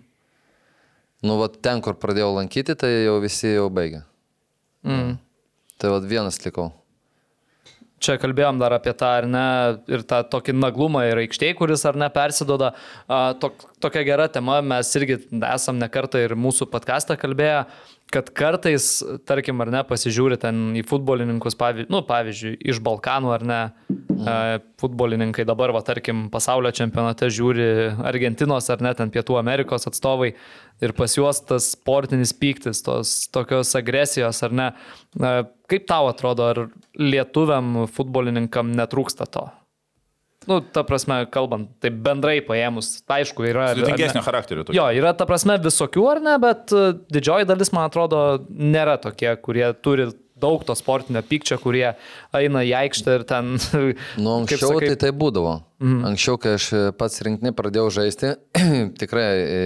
Nu, va, ten, kur pradėjau lankyti, tai jau visi jau baigė. mm. Tai va, vienas likau. Čia kalbėjom dar apie tą, ar ne, ir tą tokį naglumą ir aikštėje, kuris ar ne persidoda. Tok, tokia gera tema, mes irgi esam ne kartą ir mūsų podcastą kalbėję, kad kartais, tarkim, ar ne, pasižiūri ten į futbolininkus, pavyzdžiui, nu, pavyzdžiui, iš Balkanų ar ne, a, futbolininkai dabar, va, tarkim, pasaulio čempionate žiūri Argentinos ar ne, ten Pietų Amerikos atstovai ir pas juos tas sportinis pyktis, tos tokios agresijos ar ne. A, Kaip tau atrodo, ar lietuviam futbolininkam netrūksta to? Nu, ta prasme, kalbant, tai bendrai paėmus, aišku, yra... Sudėtingesnio charakterio. tokio. Jo, yra ta prasme visokių ar ne, bet e, didžioji dalis, man atrodo, nėra tokie, kurie turi daug to sportinio pykčio, kurie eina į aikštę ir ten... Nu, kaip anksčiau sakai, tai tai būdavo. Mhm. Anksčiau, kai aš pats rinktinį pradėjau žaisti, tikrai e,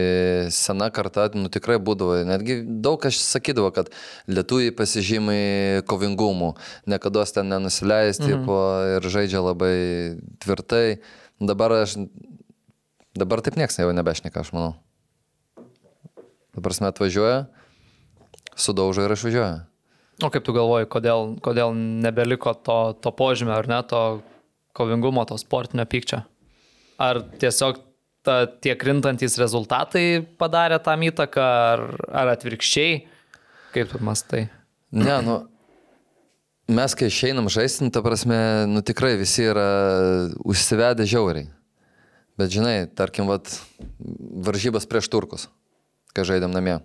sena karta, nu tikrai būdavo. Netgi daug kas sakydavo, kad lietuviai pasižymai kovingumu, niekada ten nenusileisti mhm. ir žaidžia labai tvirtai. Dabar aš, dabar taip nieks jau nebešneka, aš manau. Dabar mes atvažiuoja, sudaužo ir išvažiuoja. O kaip tu galvoji, kodėl, kodėl nebeliko to, to požymio, ar ne, to kovingumo, to sportinio pykčio? Ar tiesiog ta, tie krintantys rezultatai padarė tam įtaką, ar, ar atvirkščiai? Kaip tu mastai? Ne, nu, mes kai išeinam žaisti, nu, ta prasme, nu tikrai visi yra užsivedę žiauriai. Bet žinai, tarkim, vat, varžybas prieš turkus, kai žaidėm namie.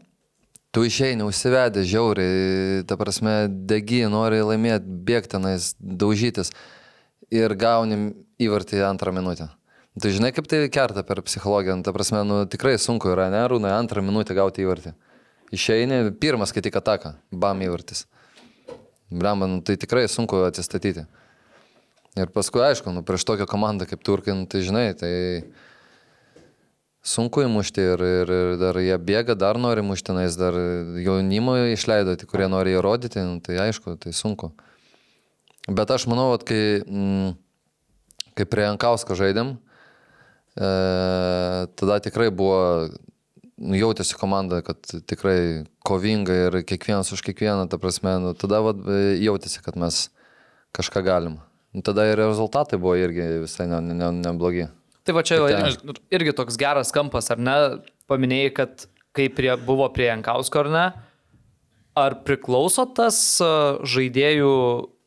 Tu išeini užsivedę žiauriai, ta prasme, degi, nori laimėti, bėgti tenais, daužytis ir gauni įvartį antrą minutę. Tu žinai, kaip tai kerta per psichologiją, nu, ta prasme, nu, tikrai sunku yra, ne, rūnai, antrą minutę gauti įvartį. Išeini, pirmas, kai tik ataka, bam įvartis. Blemba, nu, tai tikrai sunku atsistatyti. Ir paskui, aišku, nu, prieš tokią komandą kaip Turkai, nu, tai žinai, tai sunku įmušti ir, ir, ir dar jie bėga, dar nori mušti, tenais dar jaunimo išleido, tai kurie nori įrodyti, nu, tai aišku, tai sunku. Bet aš manau, kad kai, mm, kai prie Jankausko žaidėm, e, tada tikrai buvo, nu, jautėsi komanda, kad tikrai kovinga ir kiekvienas už kiekvieną, ta prasme, nu, tada vat, e, jautėsi, kad mes kažką galim. Nu, tada ir rezultatai buvo irgi visai neblogi. Ne, ne, neblogi. Tai va čia Tai ir- irgi toks geras kampas, ar ne? Paminėjai, kad kai prie, buvo prie Jankausko, ar ne? Ar priklauso tas a, žaidėjų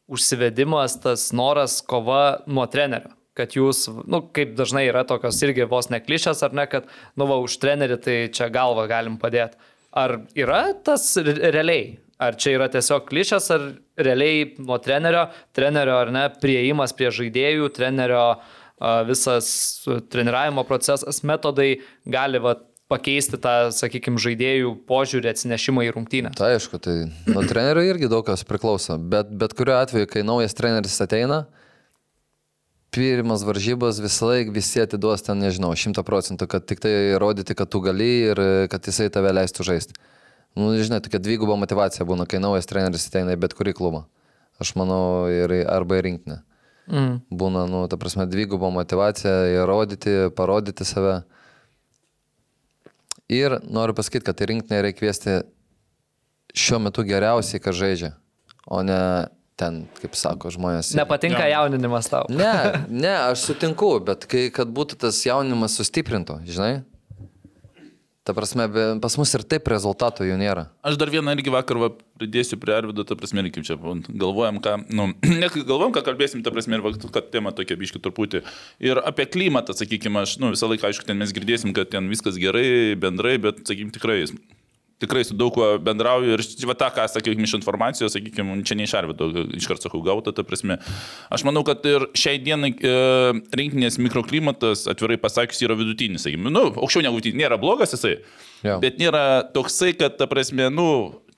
užsivedimas, tas noras kova nuo trenerio? Kad jūs, nu, kaip dažnai yra tokios irgi vos neklišės, ar ne, kad, nu, va, už trenerį tai čia galvą galim padėti. Ar yra tas re- realiai? Ar čia yra tiesiog klišės, ar realiai nuo trenerio, trenerio ar ne, prieimas prie žaidėjų, trenerio a, visas treniravimo procesas, metodai gali va, pakeisti tą, sakykime, žaidėjų požiūrį, atsinešimą į rungtynę. Tai aišku, tai nuo trenerio irgi daug kas priklauso, bet bet kuriuo atveju, kai naujas treneris ateina, pirmas varžybas visą laiką visi atiduos ten, nežinau, šimta procentų, kad tik tai rodyti, kad tu gali ir kad jisai tave leistų žaisti. Nu, žinai, tokia dviguba motivacija būna, kai naujas treneris ateina į bet kurį klubą. Aš manau, ir, arba į rinkinį. Mm. Būna, nu, ta prasme, dviguba motivacija įrodyti, parodyti save. Ir noriu pasakyti, kad į rinkinį reikia kviesti šiuo metu geriausiai, kad žaidžia, o ne ten, kaip sako žmonės. Nepatinka jauninimas tau. Ne, ne, aš sutinku, bet kai, kad būtų tas jaunimas sustiprinto, žinai. Ta prasme, pas mus ir taip rezultatų jų nėra. Aš dar vieną irgi vakar va, pridėsiu prie Arvido, ta prasme, kaip čia galvojam, ką, nu, ne galvojam, ką kalbėsim, ta prasme, ir va, kad tema tokia biški truputį. Ir apie klimatą, sakykime, aš, nu, visą laiką, aišku, ten mes girdėsim, kad ten viskas gerai, bendrai, bet, sakykime, tikrai, tikrai su daug kuo bendrauju ir va tą, ką, sakykime, iš informacijos, sakykime, čia ne iš Arvido, iškart sakau, gauta, ta prasme. Aš manau, kad ir šiai dienai e, rinkinės mikroklimatas, atvirai pasakius, yra vidutinis, sakykime, nu, aukščiau negu vidutinis, nėra blogas jisai. Jo. Bet nėra toksai, kad, ta prasme, nu,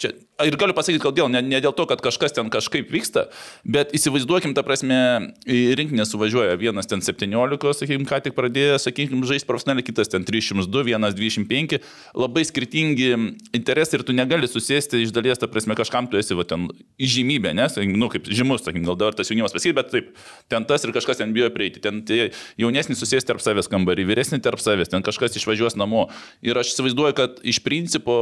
čia, ir galiu pasakyti, kodėl, ne, ne dėl to, kad kažkas ten kažkaip vyksta, bet įsivaizduokim, ta prasme, į rinkinę suvažiuoja vienas ten 17, sakykime, ką tik pradėjo, sakykime, žaisti profesionaliai, kitas ten 302, vienas 25, labai skirtingi interesai ir tu negali susėsti iš dalies, ta prasme, kažkam tu esi, va, ten, įžymybė, nes, nu, kaip žymus, sakykime, gal dabar tas jaunimas pasakyti, bet taip, ten tas ir kažkas ten bijo prieiti, ten tie jaunesni susės tarp savęs kambarį, vyresni tarp savęs, ten kažkas išvažiuos namo. Ir aš įsivaizduoju, kad iš principo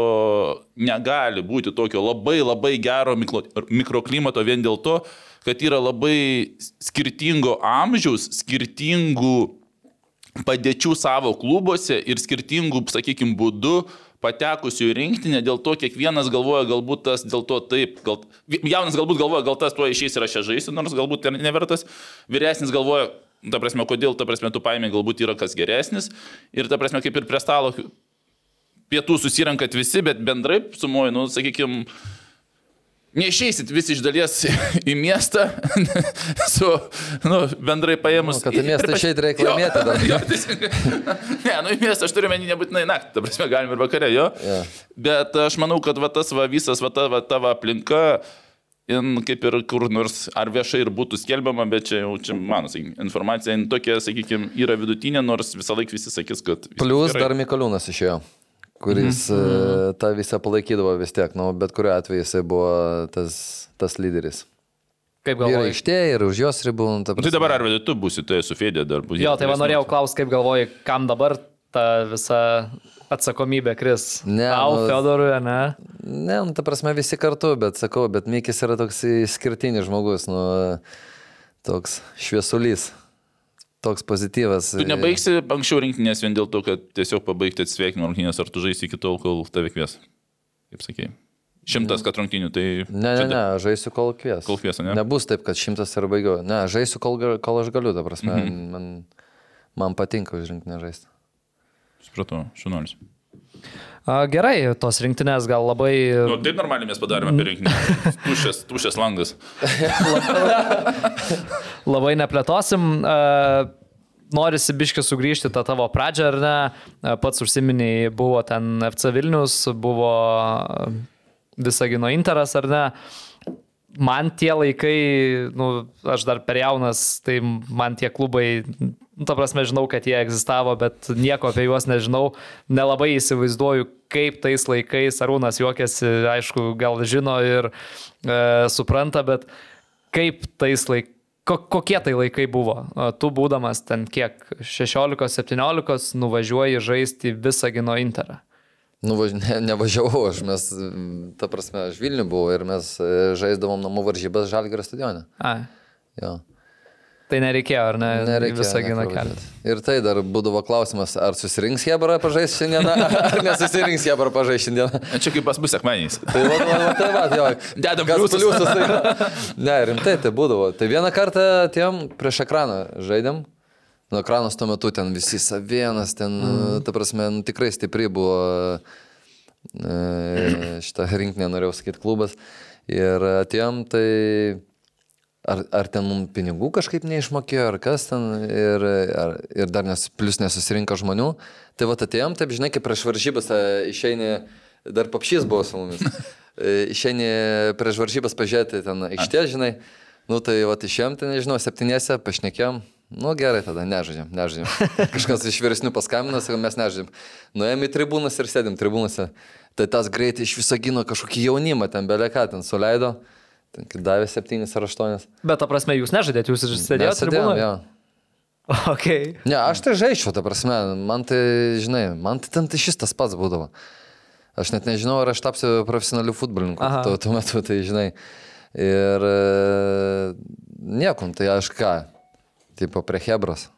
negali būti tokio labai labai gero mikro, mikroklimato vien dėl to, kad yra labai skirtingo amžiaus, skirtingų padėčių savo klubuose ir skirtingų, sakykime, būdų patekusių į rinktinę, dėl to kiekvienas galvoja, galbūt tas dėl to taip, gal, jaunas galbūt galvoja, gal tas tuo išeis ir aš čia žaisiu, nors galbūt ir nevertas, vyresnis galvoja, ta prasme, kodėl, ta prasme, tu paėmė, galbūt yra kas geresnis. Ir ta prasme, kaip ir prie stalo pietų susirankat visi, bet bendrai sumuoju, nu, sakykime, Neišeisit visi iš dalies į miestą su, nu, bendrai paėmus. Nu, kad į miestą pas- išeit reikia laimėti dar. Jo, ne, nu į miestą aš turiu menį nebūtinai naktį, ta prasme, galim ir vakare, jo. Jo. Bet aš manau, kad va tas va visas, va ta va tavo aplinka, in, kaip ir kur nors, ar viešai ir būtų skelbiama, bet čia jau, čia mano, sakykime, informacija in tokia, sakykime, yra vidutinė, nors visą laiką visi sakys, kad... Plus gerai. dar Mikaliūnas išėjo, kuris mhm. tą visą palaikydavo vis tiek, nu, bet kuriuo atveju jisai buvo tas, tas lyderis. Kaip Ir galvoji? aikštėje, ir už jos ribų. nu, ta Tai prasme. dabar ar tu būsi, tu esi su Fedė dar būsi. Jo, tai va norėjau klausti, kaip galvoji, kam dabar ta visa atsakomybė kris. Ne, Tau, nu- Fedorui, ne? Ne, nu, ta prasme visi kartu, bet sakau, bet Mikis yra toks išskirtinis žmogus, nu, toks šviesulys, toks pozityvas. Tu nebaigsi anksčiau rinktinės vien dėl to, kad tiesiog pabaigti atsveikinimo rungtynės, ar tu žaisi iki tol, kol tave kvies. Kaip sakėjai. Šimtas, kad rungtynių, tai... Ne, ne, ne, žaisiu kol kvies. Kol kvies, ne? Nebus taip, kad šimtas ir baigiau. Ne, žaisiu kol, kol aš galiu, ta prasme. Mhm. Man, man patinka už rinktinę žaisti. Supratau, šunolis. Gerai, tos rinktinės gal labai... Nu, taip normaliai mes padarėme apie rinkinį. Tušęs, tušęs langas. labai neplėtosim. Norisi biški sugrįžti tą tavo pradžią, ar ne? Pats užsiminiai, buvo ten FC Vilnius, buvo Visagino Interas, ar ne? Man tie laikai, nu, aš dar per jaunas, tai man tie klubai, ta prasme, žinau, kad jie egzistavo, bet nieko apie juos nežinau, nelabai įsivaizduoju, kaip tais laikais, Arūnas juokiasi, aišku, gal žino ir e, supranta, bet kaip tais laikais Ko, kokie tai laikai buvo? Tu būdamas ten kiek, 16-17, nuvažiuoji žaisti visą gino interą. Nu, važ- ne, nevažiavau aš, mes, ta prasme, aš Vilnių buvau ir mes e, žaisdavom namų varžybas Žalgirio stadione. A, Jo. Tai nereikėjo, ar ne? Nereikia. Visą giną važiuot. Ir tai dar būdavo klausimas, ar susirinks Hebra pažaisti šiandieną, ar nesusirinks Hebra pažaisti šiandieną. Čia kaip pas mus sekmaniais. Tai va, va, va, tai va, jo. Dedam pliusus. pliusus. Tai, ne, rimtai tai būdavo. Tai vieną kartą tiem prieš ekraną žaidėm. Nu, ekranas tuo metu ten visi savienas, ten, mm. ta prasme, nu, tikrai stipri buvo e, šitą rinkinę, norėjau sakyti, klubas. Ir atėjom, tai ar, ar ten mums pinigų kažkaip neišmokėjo, ar kas ten, ir, ar, ir dar nes, plus nesusirinko žmonių. Tai va atėjom, taip žinai, kaip prieš varžybas išeini, dar papšys buvo su mumis. E, Išeini prieš varžybas pažiūrėti ten aikštė, žinai. Nu tai va išėjom, ten nežinau, septynėse, pašnekėjom. Nu gerai, tada nežaidžiam, nežaidžiam. Kažkas iš vyresnių paskambino, sakau, mes nežaidžiam. Nuėjom į tribūnas ir sėdim tribūnose. Tai tas greitai iš viso gino kažkokį jaunimą, ten beleka, ten suleido. Davė septynis ar aštuonis. Bet, ta prasme, jūs nežaidėte, jūs sėdėjote tribūnoje? jo. Okay. Ne, aš tai žaidžiau, ta prasme, man tai, žinai, man tai ten tai šis tas pats būdavo. Aš net nežinau, ar aš tapsiu profesionaliu futbolininku tuo, tuo metu, tai žinai. Ir e, niekom, tai aš ką, tipo prie Hebros.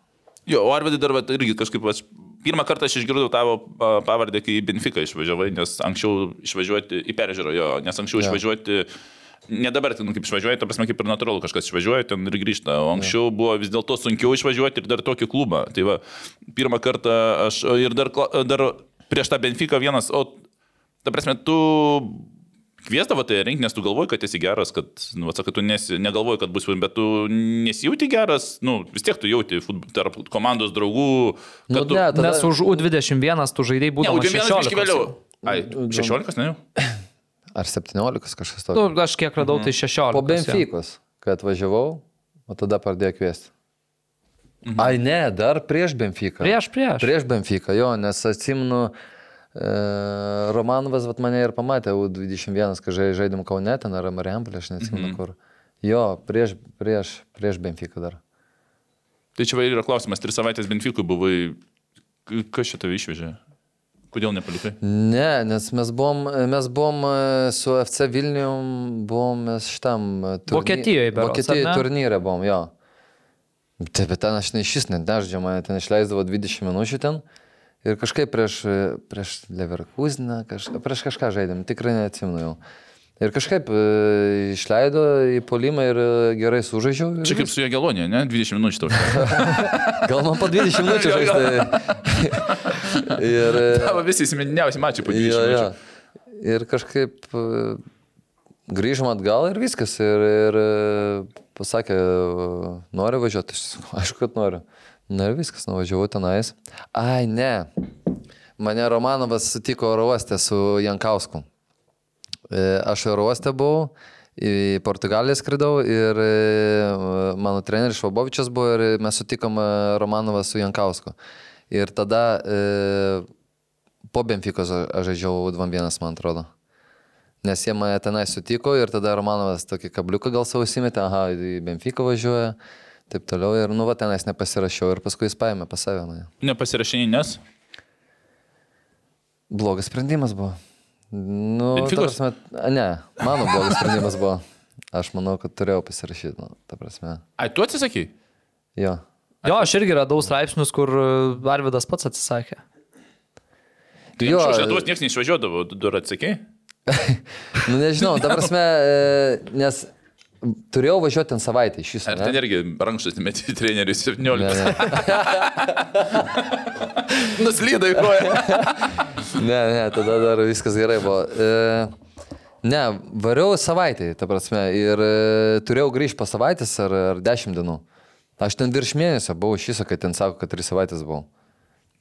Jo, o Arvidai dar vat, irgi kažkaip, aš, pirmą kartą aš išgirdau tavo pavardę, kai į Benfica išvažiavai, nes anksčiau išvažiuoti į peržiūrą, jo, nes anksčiau Jo. išvažiuoti, ne dabar, ten, nu, kaip išvažiuoji, ta prasme, kaip ir natūralu, kažkas išvažiuoja ten ir grįžta, o anksčiau buvo vis dėlto sunkiau išvažiuoti ir dar tokį klubą. Tai va, pirmą kartą aš ir dar, dar prieš tą Benfica vienas, o ta prasme, tu Kviesdavo tai rinkti, nes tu galvoji, kad esi geras, kad, nu, atsakai, tu nesi, negalvoji, kad bus, bet tu nesijauti geras, nu, vis tiek tu jauti futbol, tarp komandos draugų, kad Nu, tu... ne, tada- Nes už U21 tu žaidėjai Ne, būdamas Udėmėnas 16. biški vėliau. Ai, Nu, 16, ne jau? Ar 17 kažkas Nu, tokio. aš kiek radau, tai 16. Po. Benfikos, kai atvažiavau, o tada pradėjo kviesti. Ai ne, dar prieš Benfiką. Prieš, prieš. Prieš Benfiką, jo, nes atsimenu, e, Romanovas vat, mane ir pamatė U21, kai žai- žaidėm Kaune, ten ar Mariampolė, aš neatsimenu mhm. kur. Jo, prieš, prieš, prieš Benfiką dar. Tai čia va ir yra klausimas, tris savaitės Benfikui buvai, kas čia tave išvežė? Kodėl nepalikai? Ne, nes mes buvom, mes buvom e, su FC Vilnium, buvom mes šitam e, turny- Vokietijoj berods, Vokietijoj ar ne? turnyre buvom, jo. Taip, bet ten aš ne šis net neždžiau, mane ten išleisdavo 20 minučių ten. Ir kažkaip prieš, e, prieš Leverkuseną, kaž, prieš kažką žaidėm, tikrai neatsimenu jau. Ir kažkaip e, išleido į polimą ir gerai sužaidžiau. Čia kaip su Jagelonė, ne? 20 minučių tau. Gal man po 20 minučių žaisti. ir, e, Tavo visi įsimintiniausi mačiai po 20 Jo, jo. minučių. Ir kažkaip e, grįžom atgal ir viskas. Ir, ir e, pasakė, e, nori važiuoti. Aišku, kad noriu. Na ir viskas, nuvažiavau tenais. Ai, ne. Mane Romanovas sutiko oro uoste su Jankausku. E, Aš oro uoste buvau, į Portugaliją skridau ir e, mano treneris Švabovičius buvo ir mes sutikom e, Romanovą su Jankausku. Ir tada e, po Benfikos aš žaidžiau 2-1, man atrodo. Nes jie mane tenai sutiko ir tada Romanovas tokį kabliuką gal savo įsimetė, aha, į Benfiką važiuoja, taip toliau. Ir nu, va, tenais nepasirašiau ir paskui jis paėmė pas save. Nu, Nepasirašinai, nes? Blogas sprendimas buvo. Nu, ta Benficos? prasme, ne, mano blogas sprendimas buvo. Aš manau, kad turėjau pasirašyti, nu, ta prasme. Ai, tu atsisakai? Jo. Jo, aš irgi radau straipsnius, kur e, Arvidas pats atsisakė. Tai Jo, iš Lietuvos niekas neišvažiuodavo, tu dar atsakei? Nu, nežinau, ta prasme, e, nes turėjau važiuoti ten savaitę iš viso. Ar ne? ten irgi rankštas meti trenerius Ne, 17? ne. Nuslydai koją. Ne, ne, tada dar viskas gerai buvo. E, ne, variau savaitę, ta prasme, ir e, turėjau grįžti po savaitės ar, ar dešimt dienų. Aš ten virš mėnesio buvau iš viso, kad ten sako, kad tris savaitės buvau.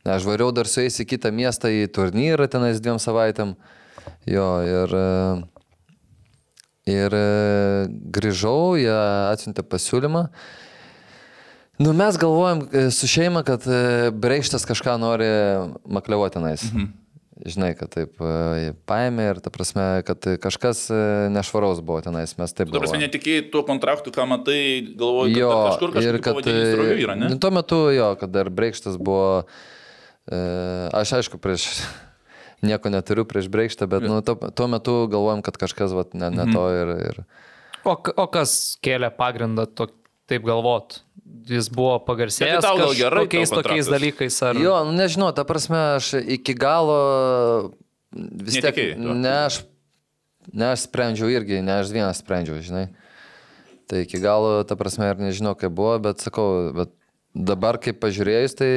Aš variau dar su jais į kitą miestą, į turnyrą tenais dviem savaitėm. Jo, ir, e, ir e, grįžau, jie atsiuntė pasiūlymą. Nu, mes galvojam e, su šeima, kad Breikštas kažką nori makliuoti tenais. Mhm. Žinai, kad taip e, paėmė ir ta prasme, kad kažkas e, nešvaraus buvo tenais, mes taip Tu prasme, netikėjai tuo kontraktu, ką matai, galvoji, kad Jo, dar kažkur kažkur ir kad pavadinys yra, ne? nu, tuo metu jo, kad dar Breikštas buvo, e, aš aišku prieš nieko neturiu prieš Breikštą, bet nu, tuo, tuo metu galvojam, kad kažkas vat, ne, Mhm. ne to ir, ir O, o kas kėlė pagrindą to, taip galvot? Jis buvo pagarsėjęs tai gerai tokiais, tokiais dalykais. Ar... Jo, nu, nežinau, ta prasme, aš iki galo vis tiek. Netikėjai tuo? Ne aš, ne aš sprendžiau irgi, ne aš vienas sprendžiau, žinai. Tai iki galo, ta prasme, ir nežinau, kaip buvo, bet sakau, bet dabar kaip pažiūrėjus, tai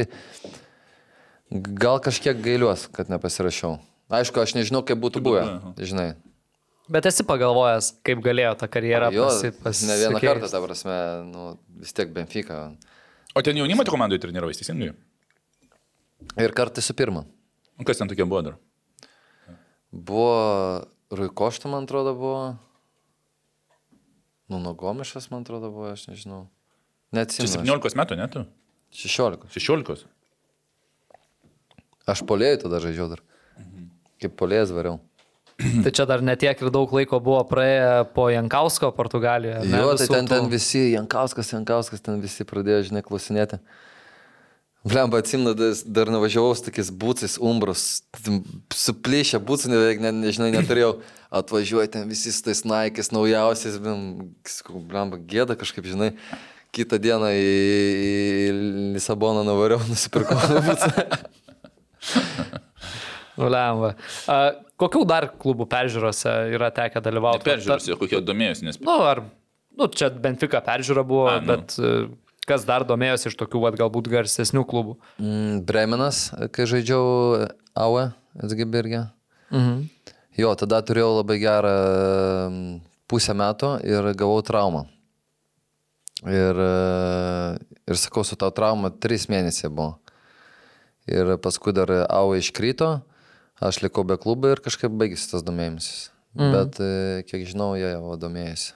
gal kažkiek gailiuos, kad nepasirašiau. Aišku, aš nežinau, kaip būtų buvę, žinai. Bet esi pagalvojęs, kaip galėjo ta karjera Jo, pasi, pasi, ne vieną kartą, ta prasme, nu, vis tiek Benfica. O ten jaunimo komandoje treniravai teisingai? Ir kartais su pirma. O Kas ten tokie buvo dar? Buvo Ruikošta, man atrodo, buvo. Nu, nuo Gomišas, man atrodo, buvo, aš nežinau. Čia Neatsimenu. 17 metų, ne tu? 16. 16. Aš polėjau tada žaidžiau dar. Kaip polėjas variau. Tai čia dar netiek ir daug laiko buvo praėję po Jankausko Portugalijoje. ne, Jo, tai ten, ten visi, Jankauskas, Jankauskas, ten visi pradėjo, žinai, klausinėti. Blemba, atsimenu, dar- nuvažiavau su tokiais būcais, umbrus, suplyšę būcai, beveik, ne, nežinai, neturėjau. Atvažiuoju ten visi su tais naikais naujausiais, blemba, gėda kažkaip, žinai. Kitą dieną į, į Lisaboną nuvariau, nusipirkau būcą. Nulemba. Kokių dar klubų peržiūrose yra tekę dalyvauti? Peržiūrėsiu, kokie domėjosi, nes... Nu, ar, nu, čia Benfica peržiūra buvo, A, nu. bet e, kas dar domėjosi iš tokių, vat, galbūt garsesnių klubų? Mm, Bremenas, kai žaidžiau AUE, Edsgibirgė. Mhm. Jo, tada turėjau labai gerą pusę metų ir gavau traumą. Ir, e, ir sakau, su tau trauma trys mėnesiai buvo. Ir paskui dar AUE iškrito, aš likau be klubo ir kažkaip baigėsi tas domėjimasis. Mm. Bet e, kiek žinau, jie jau domėjasi.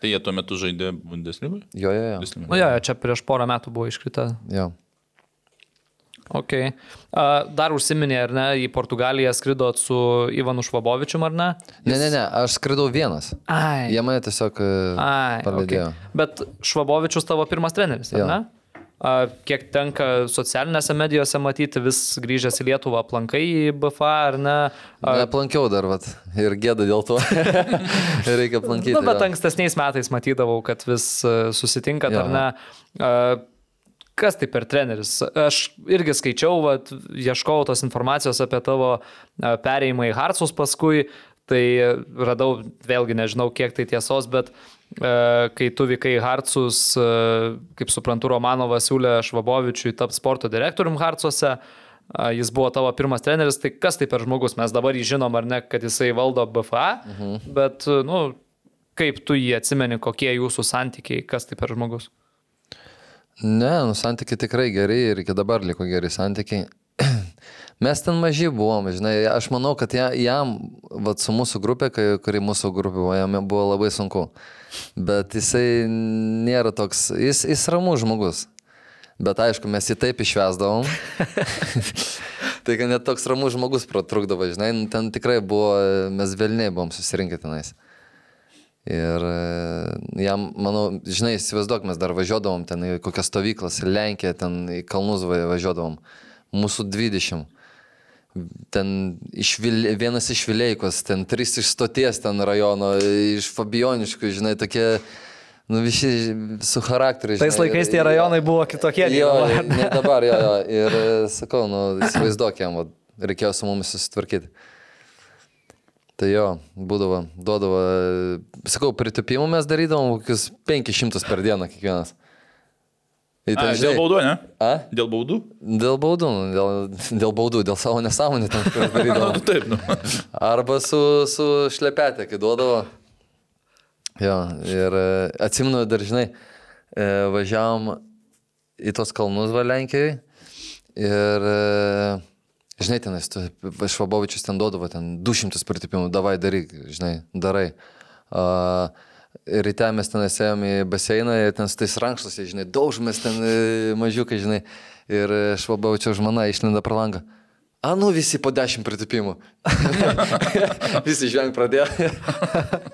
Tai jie tuo metu žaidė Bundesliga? Jo, jo, jo. Nu, jo, jo, čia prieš porą metų buvo iškrita. jo. Ok. A, dar užsiminė, ar ne, į Portugaliją skridot su Ivanu Švabovičium, ar ne? Ne, ne, ne, aš skridau vienas. Ai. Jie mane tiesiog e, Ai, palydėjo. okay. Bet Švabovičius tavo pirmas treneris, ar Jo. ne? Kiek tenka socialinėse medijose matyti, vis grįžęs į Lietuvą aplankai į BFA, ar ne? A, Aplankiau dar, vat, ir gėda dėl to. Reikia aplankyti. Na, nu, bet jo. ankstesniais metais matydavau, kad vis e, susitinkat, Jo. ar ne? Kas tai per treneris? Aš irgi skaičiau, vat, ieškojau tos informacijos apie tavo a, perėjimą į Hartsus paskui, tai radau, vėlgi nežinau, kiek tai tiesos, bet e, kai tu vykai Hartsus, e, kaip suprantu, Romanovas siūlė Švabovičiui tapti sporto direktorium Hartsuose, a, jis buvo tavo pirmas treneris, tai kas tai per žmogus? Mes dabar jį žinom, ar ne, kad jisai valdo BFA, mhm. bet, nu, kaip tu jį atsimeni, kokie jūsų santykiai, kas tai per žmogus? Ne, nu santykiai tikrai geri ir iki dabar liko geri santykiai. Mes ten maži buvom, žinai, aš manau, kad ja- jam, vat, su mūsų grupė, kai, kuri mūsų grupė buvo, jam buvo labai sunku. Bet jisai nėra toks, jis, jis ramus žmogus. Bet aišku, mes jį taip išvesdavom. tai kad net toks ramus žmogus pratrukdavo, žinai, nu, ten tikrai buvo, mes vėlniai buvom susirinkę tenais. Ir e, jam, manau, žinai, įsivaizduok, mes dar važiuodavom ten į kokias stovyklas, į Lenkiją, ten į kalnus va- važiuodavom. Mūsų 20. Ten iš Vil, vienas iš Vileikos, ten trys iš stoties ten rajono, iš Fabioniškų, žinai, tokie, nu visi su charakteriu. Tais laikais tie rajonai buvo kitokie. Jo, dabar, ar ne? dabar, jo, jo. Ir sakau, nu, įsivaizduok jam, reikėjo su mumis susitvarkyti. Tai jo, būdavo, duodavo, sakau, pritupimų mes darydavom kokius 500 per dieną kiekvienas. Ir A, ten, dėl baudų, ne? A? Dėl baudų? Dėl baudų, dėl, dėl baudų, dėl savo nesąmonį ten kurias darydavom. Nu, taip, nu. Arba su, su šlepetė, kai duodavo. Jo, ir atsimenu dar, žinai, važiavom į tos kalnus Valenkijoje ir, žinai, ten, Švabovičius ten duodavo, ten 200 pritipimų, davai daryk, žinai, darai. Uh, ryte mes ten esėjom į baseiną ir ten su tais rankšluose, žinai, daužomės ten e, mažiukai, žinai, ir Švabovičiaus žmona išlenda pro langą. A, nu visi po dešimt pritipimų. visi žveng pradėjo.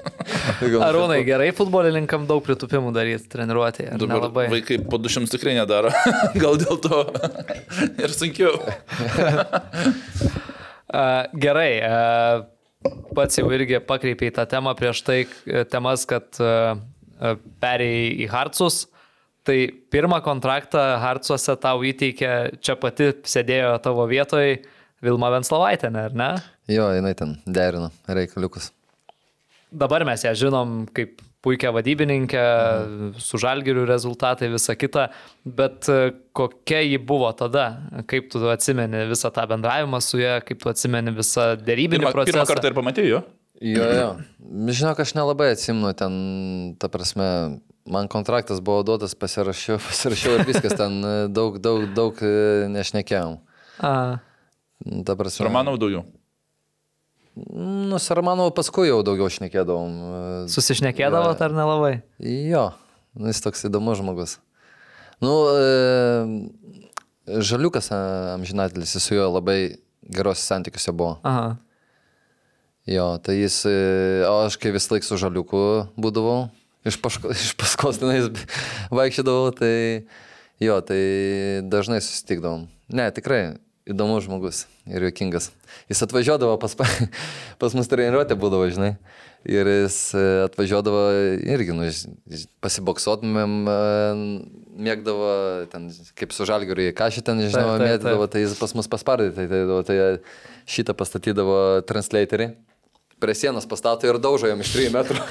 Arūnai, gerai futbolininkam daug pritupimų daryti treniruotėje. ar Dabar Nelabai. vaikai po 200 tikrai nedaro. Gal dėl to ir sunkiau. Gerai, a, pats jau irgi pakreipiai tą temą prieš tai, k- temas, kad a, a, perėjai į Hartsus. Tai pirmą kontraktą Hartsuose tau įteikė, čia pati sėdėjo tavo vietoje Vilma Venslovaitė, ar ne? Jo, jinai ten derino reikaliukus. Dabar mes ją žinom kaip puikia vadybininkė, su žalgirių rezultatai, visa kita, bet e, kokia ji buvo tada, kaip tu atsimeni visą tą bendravimą su ja, kaip tu atsimeni visą dėrybinį Pirmą, procesą. pirmą kartą ir pamatėjai jo? Jo, jo. Žinok, aš nelabai atsimnu ten, ta prasme, man kontraktas buvo duotas, pasirašiau, pasirašiau ir viskas ten e, daug, daug, daug e, nešnekėjom. A, Ta prasme. Romanov daugiau. Nu, su Romanovu paskui jau daugiau šnekėdavom. e, susišnekėdavo ar nelabai? Jo, nu, jis toks įdomus žmogus. Nu, e, Žaliukas e, amžinatelis, jis su juo labai geros santykiuose buvo. Aha. Jo, tai jis, e, o aš kai vis laik su Žaliuku būdavau, iš, paško, iš paskos tenais vaikščiodavau, tai jo, tai dažnai susitikdavom. Ne, tikrai įdomus žmogus ir juokingas. Jis atvažiuodavo pas, pa- pas mus treniruotė būdavo, žinai. Ir jis e, atvažiuodavo irgi, nu, pasiboksuotumėm, e, mėgdavo, ten, kaip su žalgiu, ką šitą, taip, mėgdavo, tai jis pas mus paspardė, tai, tai, tai šitą pastatydavo translatorį, prie sienos pastato ir daužo jam iš 3 metrų.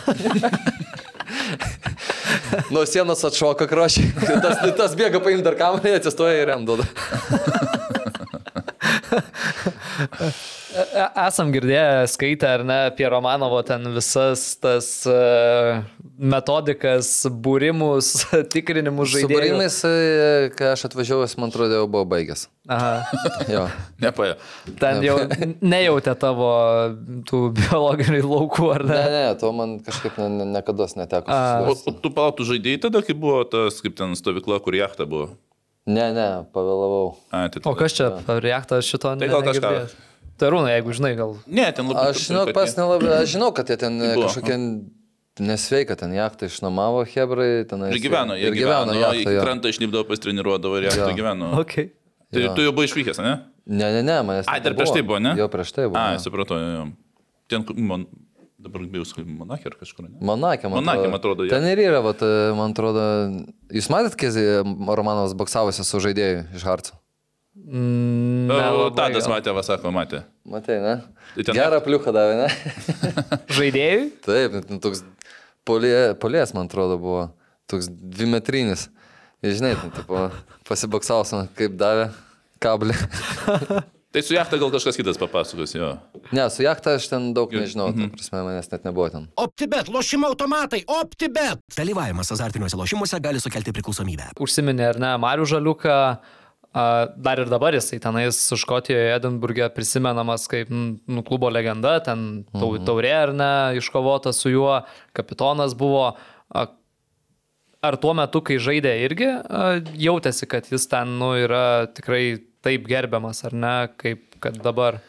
Nuo sienos atšoka krošį, tas, tas bėga paimti dar kamerą, atsistoja ir jam duoda. E- Esam girdėję, skaitę ar ne apie Romanovo ten visas tas uh, metodikas, būrimus, tikrinimus Su žaidėjų. barimais, e, kai aš atvažiavau, man atrodo jau buvo baigęs. Aha. Jo. Nepaėjo. Ten jau nejautė tavo tų biologinių laukų, ar ne? Ne, ne, to man kažkaip ne, ne, niekada neteko. O, susidurti. o tu žaidėjai tada, kai buvo tas, kaip ten stovykla, kur jachta buvo? Ne, ne, pavėlavau. A, tai O kas čia, reaktas šito Tai gal kažką. Tai rūna, jeigu žinai, gal. Ne, ten labai... Aš žinau, pas nelabai, aš žinau, kad jie ten e, kažkokie nesveika, ten jachtą išnuomavo Hebrai, ten Ir gyveno, jie ir gyveno, gyveno, jachtą, jo. krantą išlipdavo, pasitreniruodavo ir jachta Jo. gyveno. Okay. Tai Jo. tu jau buvai išvykęs, ne? Ne, ne, ne, manęs. Ai, dar prieš tai buvo, ne? Jo, prieš tai buvo. A, supratau, jo, jo. Ten, man, dabar bijau, sakyti, Monakė ar kažkur, ne? Monakė, man Monake, atrodo. man atrodo, jo. Ten ir yra, vat, e, man atrodo, jūs matėt, kai Romanovas boksavosi su žaidėju iš Harco? Mm, nelabai Tadas matė, va sako, matė. Matai, ne? Tai ten- Gerą pliuchą davė, ne? Žaidėjui? Taip, nu, toks polė, polės, man atrodo, buvo. Toks dvimetrinis. Ir žinai, ten, tipo, pasiboksausim, kaip davė kablį. Tai su jachta gal kažkas kitas papasakos, jo. ne, su jachta aš ten daug nežinau, mm -hmm. prasme, manęs net nebuvo ten. OptiBet, lošimo automatai, OptiBet. Dalyvavimas azartiniuose lošimuose gali sukelti priklausomybę. Užsiminė ar ne, Marių Žaliuką. a, Dar ir dabar jisai tenais Škotijoje, Edinburgė prisimenamas kaip nu, klubo legenda, ten tau, taurė ar ne, iškovota su juo, kapitonas buvo. A, Ar tuo metu, kai žaidė irgi, a, jautėsi, kad jis ten nu, yra tikrai taip gerbiamas, ar ne, kaip kad dabar?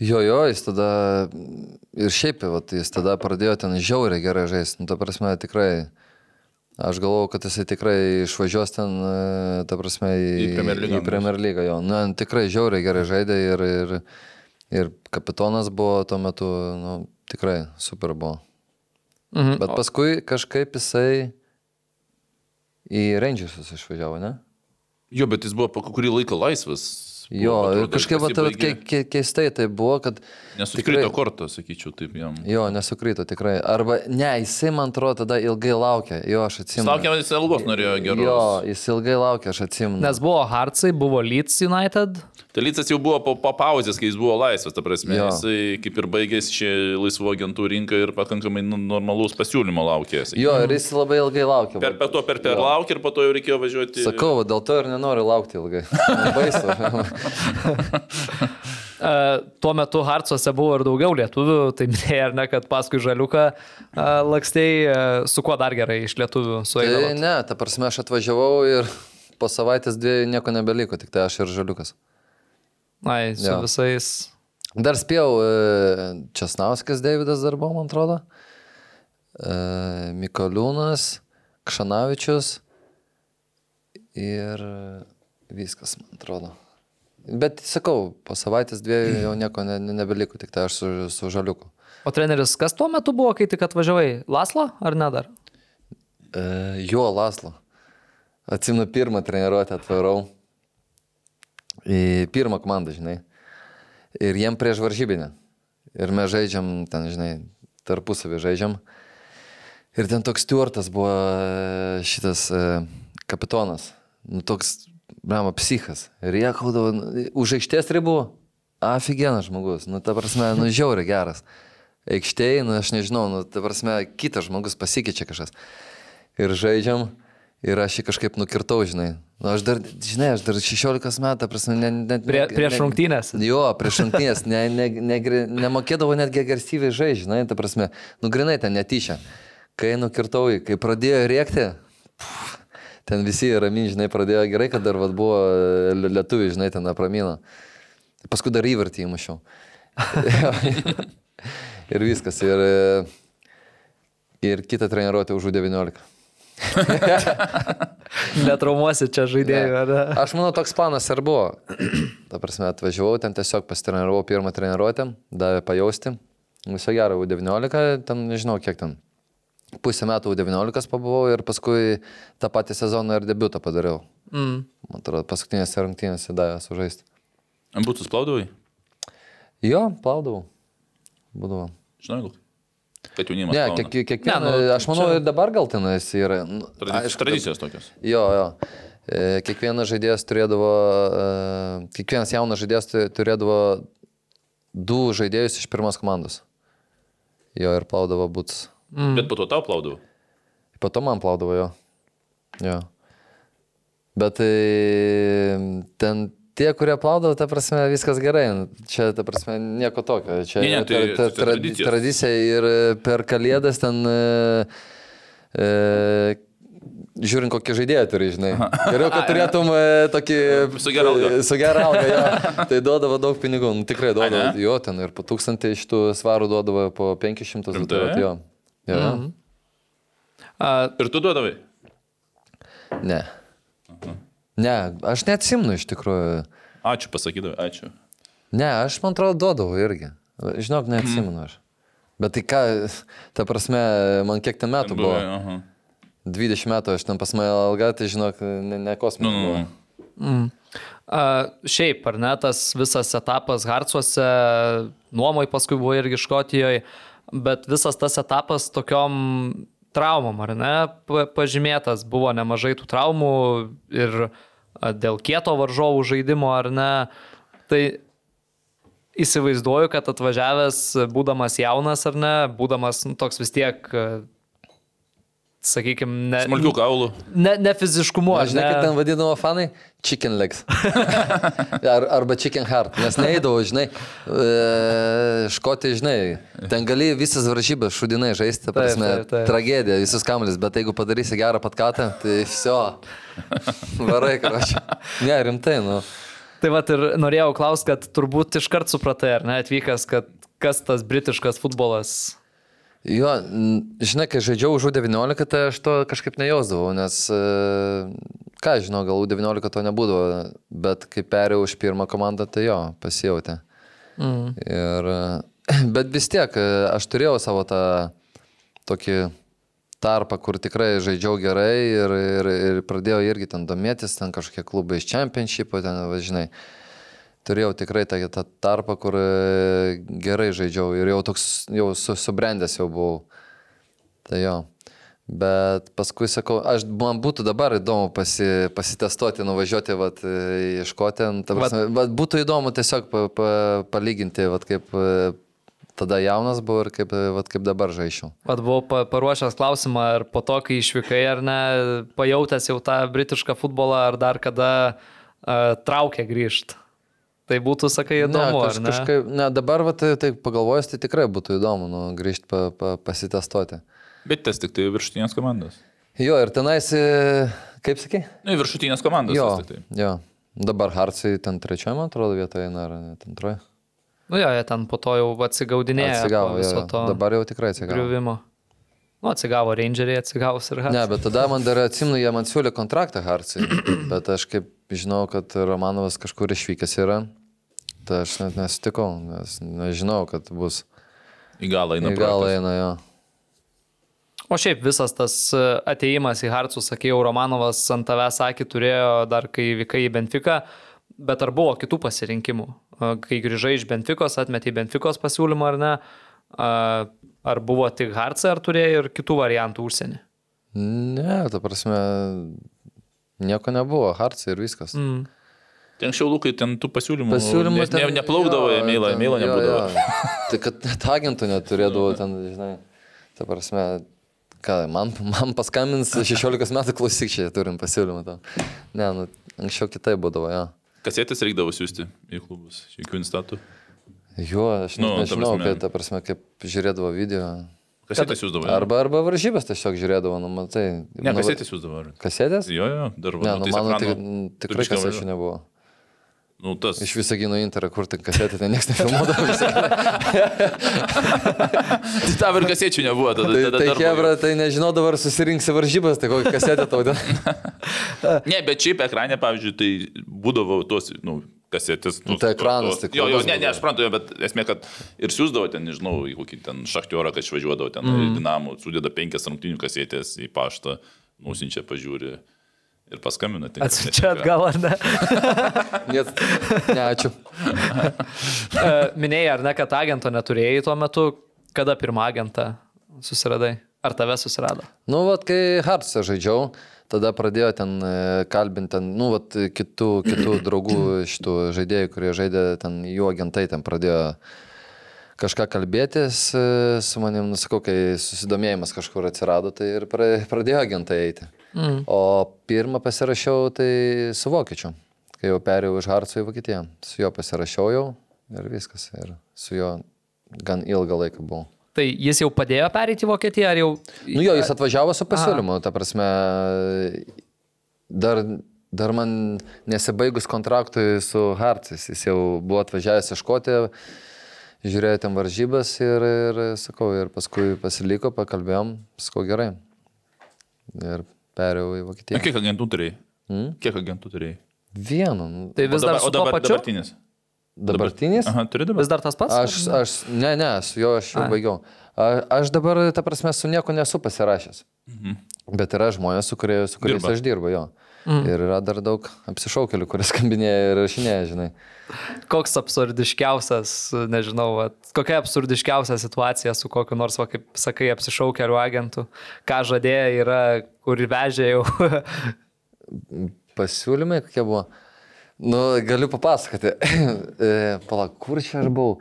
Jo, jo, jis tada ir šiaip, vat, jis tada pradėjo ten žiauriai gerai žaisti. Nu, ta prasme, tikrai. Aš galvojau, kad jisai tikrai išvažiuos ten, e, ta prasme, į, Į Premier lygą Į Premier lygą jo. Nu, tikrai žiauriai gerai žaidė ir, ir Ir kapitonas buvo tuo metu, nu, tikrai super buvo. Mhm. Bet paskui kažkaip jisai į Rangersus išvažiavo, ne? Jo, bet jis buvo po kurį laiką laisvas. Buvo, Jo, atrodo, kažkaip ke, ke, keistai tai buvo, kad... Nesukrito korto, sakyčiau, taip jam. Jo, nesukrito tikrai. Arba ne, jisai man atrodo tada ilgai laukė. Jo, aš atsimenu. Laukiam, jis ilgos norėjo geros. Jo, jis ilgai laukė, aš atsimenu. Nes buvo Hartsai, buvo Leeds United. Talycas jau buvo po, po pauzės, kai jis buvo laisvas, ta prasme. Jo. Jisai kaip ir baigėsi šį laisvų agentų rinką ir pakankamai nu, normalus pasiūlymo laukė. sakykim. Jo, ir jis labai ilgai laukė. Per, per to per per laukė ir po to jau reikėjo važiuoti. Sakau, dėl to ir nenoriu laukti ilgai. Baisu. E, tuo metu Hartsuose buvo ir daugiau lietuvių, tai minėjai ar ne, kad paskui žaliuką e, lakstėjai, e, su kuo dar gerai iš lietuvių tai suėjai. ne, ta prasme, aš atvažiavau ir po savaitės dviejų nieko nebeliko, tik tai aš ir žaliukas. Ai, su Jo. visais. Dar spėjau, Česnauskas Davidas dar buvo, man atrodo. Mikoliūnas, Kšanavičius ir viskas, man atrodo. Bet sakau, po savaitės dviejų jau nieko ne, ne, nebeliko, tik tai aš su, su žaliuku. O treneris, kas tuo metu buvo, kai tik atvažiavai? Laslo ar ne dar? E, jo, Laslo. Atsimenu, pirmą treniruotę atvarau. Į pirmą komandą, žinai. Ir jiem prieš varžybinę. Ir mes žaidžiam, ten, žinai, tarpusavį žaidžiam. Ir ten toks Stuartas buvo e, šitas e, kapitonas. Nu, toks, brama, psichas. Ir jie kaudavo, nu, už aikštės ribų. Aфиgenas žmogus. Nu, ta prasme, nu, žiauriai geras. Aikštėje, nu, aš nežinau, nu, ta prasme, kitas žmogus pasikeičia kažkas. Ir žaidžiam. Ir aš jį kažkaip nukirtau, žinai. Nu, aš dar, žinai, aš dar 16 metų, prasme, ne, ne, Prie, prieš rungtynės. Jo, prieš rungtynės, ne, ne, ne, nemokėdavo netgi agresyviai žaisti, žinai, ta prasme, nu grinai ten netyčia. Kai nukirtau jį, kai pradėjo rėkti, pff, ten visi ramini, žinai, pradėjo gerai, kad dar vat, buvo e, lietuviai, žinai, ten apramino. Paskui dar įvartį įmušiau. ir viskas. Ir, e, ir kitą treniruotę už 19. Netraumuosi čia žaidėjų, ne? Aš manau, toks planas ir buvo. Ta prasme, atvažiavau, ten tiesiog pasitreniravau pirmą treniruotę, davė pajausti. Viso gero, U19, ten nežinau kiek ten. Pusę metų U19 pabuvau ir paskui tą patį sezoną ir debiutą padariau. Mm. Man atrodo, paskutinėse rungtynėse davė sužaisti. Ant būtus plaudavai? Jo, plaudavau. Būdavo. Žinai, gal. Kad jaunimas. Ne, kiek, kiekvieną, Ne, nu, aš manau, čia- ir dabar gal ten jis yra. Nu, Tradicijos, aišku, tradicijos tokios. Jo, jo. E, Kiekvienas žaidėjas turėdavo, e, kiekvienas jaunas žaidėjas tu- turėdavo du žaidėjus iš pirmos komandos. Jo, ir plaudavo būts. Mm. Bet po to tau plaudavau. Po to man plaudavo jo. Jo. Bet e, ten tie, kurie plaudavo, ta prasme, viskas gerai. Čia, ta prasme, nieko tokio. Čia Ne, ne, tai- ta, ta, tai tra, tradicijos. tradicija ir e, per kalėdas ten... E, e, Žiūrint, kokį žaidėją turi, žinai. Geriau, kad turėtum tokį... Su gera alga. Su gera alga, jo. Tai duodavo daug pinigų. Nu, tikrai duodavo. Jo, ten ir po tūkstantį iš tų svarų duodavo po 500 Rimtai? zlotų. Jo. Jo. Mhm. A, Ir tu duodavai? Ne. Ne, aš neatsimnu iš tikrųjų. Ačiū pasakydavai, ačiū. Ne, aš man atrodo duodavau irgi. Žinok, neatsimenu aš. Bet tai ką, ta prasme, man kiek ten metų buvo? Aha. 20 metų aš ten pas mane alga, tai žinok, ne, ne Nu, kosminė. nu, buvo. nu. a, šiaip, ar ne, tas visas etapas Hartsuose, nuomoj paskui buvo irgi Škotijoje, bet visas tas etapas tokiom traumom, ar ne, pa- pažymėtas, buvo nemažai tų traumų ir dėl kieto varžovų žaidimo, ar ne. Tai įsivaizduoju, kad atvažiavęs, būdamas jaunas ar ne, būdamas nu, toks vis tiek, sakykime, ne, Smulkių kaulų. ne, ne fiziškumu. Aš žinai, ne? kaip ten vadinamo fanai? Chicken legs. Ar, arba chicken heart. Nes neįdavau, žinai, e, škoti, žinai, ten gali visas varžybas šudinai žaisti, ta Taip, prasme, taip, taip. tragedija, visus kamuolis, bet jeigu padarysi gerą patkatą, tai viso. Varai, karoči. Ne, rimtai, nu. Tai va ir norėjau klausti, kad turbūt iškart supratai, ar ne, atvykęs, kad kas tas britiškas futbolas. Jo, žinai, kai žaidžiau už 19, tai aš to kažkaip nejausdavau, nes, e, ką žinau, gal U19 to nebūdavo, bet kai perėjau už pirmą komandą, tai jo, pasijautė. Mm. Ir, bet vis tiek, aš turėjau savo tą tokį tarpą, kur tikrai žaidžiau gerai ir, ir, ir pradėjau irgi ten domėtis, ten kažkokie klubai iš čempionshipų, ten, važinai. Turėjau tikrai tą, tą tarpą, kur e, gerai žaidžiau ir jau toks, jau su, subrendęs jau buvau. Tai jo. Bet paskui sakau, aš, man būtų dabar įdomu pasi, pasitestuoti, nuvažiuoti, vat, ieškoti. Ta prasme, vat, būtų įdomu tiesiog pa, pa, palyginti, vat, kaip e, tada jaunas buvau ir kaip, vat, kaip dabar žaičiau. Vat buvau pa- paruošęs klausimą, ar po to, kai išvykai, ar ne, pajutęs jau tą britišką futbolą, ar dar kada uh, traukė grįžti. Tai būtų, sakai, įdomu, ne, ar ne? Kažkaip, ne, dabar, vat, tai pagalvojus, tai tikrai būtų įdomu nu, grįžti pa, pa, pasitestuoti. Bet tas tik tai viršutinės komandos. Jo, ir tenais, e, kaip sakai? Nu, viršutinės komandos. Jo, tai. jo. Dabar Hartsai ten trečioje, man atrodo, vietoje, eina, ar net antroje. Nu jo, jie ten po to jau atsigaudinėjo. Atsigavo, viso to Dabar jau tikrai atsigavo. griuvimo. Nu, atsigavo Rangeriai, atsigavo ir Ne, bet tada man dar atsimenu, jie man siūlė kontraktą Hartsai, bet aš kaip žinau, kad Romanovas kažkur išvykęs yra, tai aš net nesutikau, nes nežinau, kad bus Į galą eina. į galą eina jo. O šiaip visas tas e, ateimas į Harcus, sakėjau, Romanovas ant tavęs sakė, turėjo dar kai vykai į Benfiką, bet ar buvo kitų pasirinkimų? E, Kai grįžai iš Benfikos, atmetė Benfikos pasiūlymą ar ne? A, Ar buvo tik Harcai, ar turėjai ir kitų variantų užsienį? Ne, ta prasme, nieko nebuvo, Hartsai ir viskas. Mm. Ten anksčiau lūkai ten tų pasiūlymų. Pasiūlymų ne, ne, neplaukdavo, emėlą, ten- emėlą jo, nebūdavo. jo. Tai kad net agentų neturėdavo ten, žinai, ta prasme, ką, man, man paskambins 16 metų klausyk, čia turim pasiūlymą tam. Ne, nu, anksčiau kitai būdavo, jo. Kasetės reikdavo siūsti į klubus, į Quinstatų. Jo, aš Nu, ta nežinau, prasme- kaip, ta prasme, kaip žiūrėdavo video. Kasetės siūsdavo. Arba, arba varžybas tiesiog žiūrėdavo, nu, matai. Ne, nu, kasetės siūsdavo. Kasetės? Jo, jo, dar Ne, nu, tai mano tik, tikrai važiuoja. nebuvo. Nu, tas. Iš visagino interą, kur tik kasetė, ten niekas nefilmuodavo. Tai tam ir kasečių nebuvo. Tada, Tai, tada tai. Hebra, tai nežinodavo, ar susirinksi varžybas, tai kokią kasetę tau ten. Ne, bet šiaip ekranė, pavyzdžiui, tai būdavo tos, nu, kasetės. Nu, tai ekranas tik Jo, jo, ne, ne, aš suprantu, bet esmė, kad ir siūsdavo ten, nežinau, į kokį ten šachtiorą, kad išvažiuodavo ten mm. Dinamų, sudeda penkias rungtinių kasetės į paštą, nusinčia, pažiūri ir paskambina. tai Atsičia atgal, ar ne? Ne, ačiū. E, Minėjai, ar ne, kad agento neturėjai tuo metu, kada pirmą agentą susiradai? Ar tave susirado? Nu, vat, kai Hartsą žaidžiau, tada pradėjo ten e, kalbinti, ten, nu, vat, kitų, kitų draugų šitų žaidėjų, kurie žaidė, ten jų agentai ten pradėjo kažką kalbėtis e, su manim, nusakau, kai susidomėjimas kažkur atsirado, tai ir pra- pradėjo agentai eiti. Mm. O pirmą pasirašiau tai su vokiečiu, kai jau perėjau iš Harco į Vokietiją. Su juo pasirašiau jau ir viskas. Ir su juo gan ilgą laiką buvau. Tai jis jau padėjo pereiti į Vokietiją, ar jau... Nu jo, jis atvažiavo su pasiūlymu, ta prasme, dar, dar man nesibaigus kontraktui su Harcis, jis jau buvo atvažiavęs iškoti, žiūrėjo ten varžybas ir, ir sakau, ir paskui pasiliko, pakalbėjom, sakau gerai. Ir perėjau į Na, Vokietiją. kiek agentų turėjai? Mm? Kiek agentų turėjai? Vienu. nu, Tai vis o dar dabar, su o dabar, dabartinis. Dabartinis? Aha, turi dabar. Vis dar tas pats? Aš, aš, ne, ne, su juo aš jau Ai. baigiau. A, aš dabar, ta prasme, su nieko nesu pasirašęs. Mhm. Bet yra žmonės, su, kurie, su kuriais Dirba. aš dirbu, jo. Mm. Ir yra dar daug apsišaukelių, kurie skambinėja ir rašinėja, žinai. Koks absurdiškiausias, nežinau, vat, kokia absurdiškiausia situacija su kokiu nors, va, kaip sakai, apsišaukeliu agentu, ką žadėjo yra, kur vežė jau. Pasiūlymai kokie buvo. Nu, galiu papasakoti. E, Palauk, kur čia aš buvau?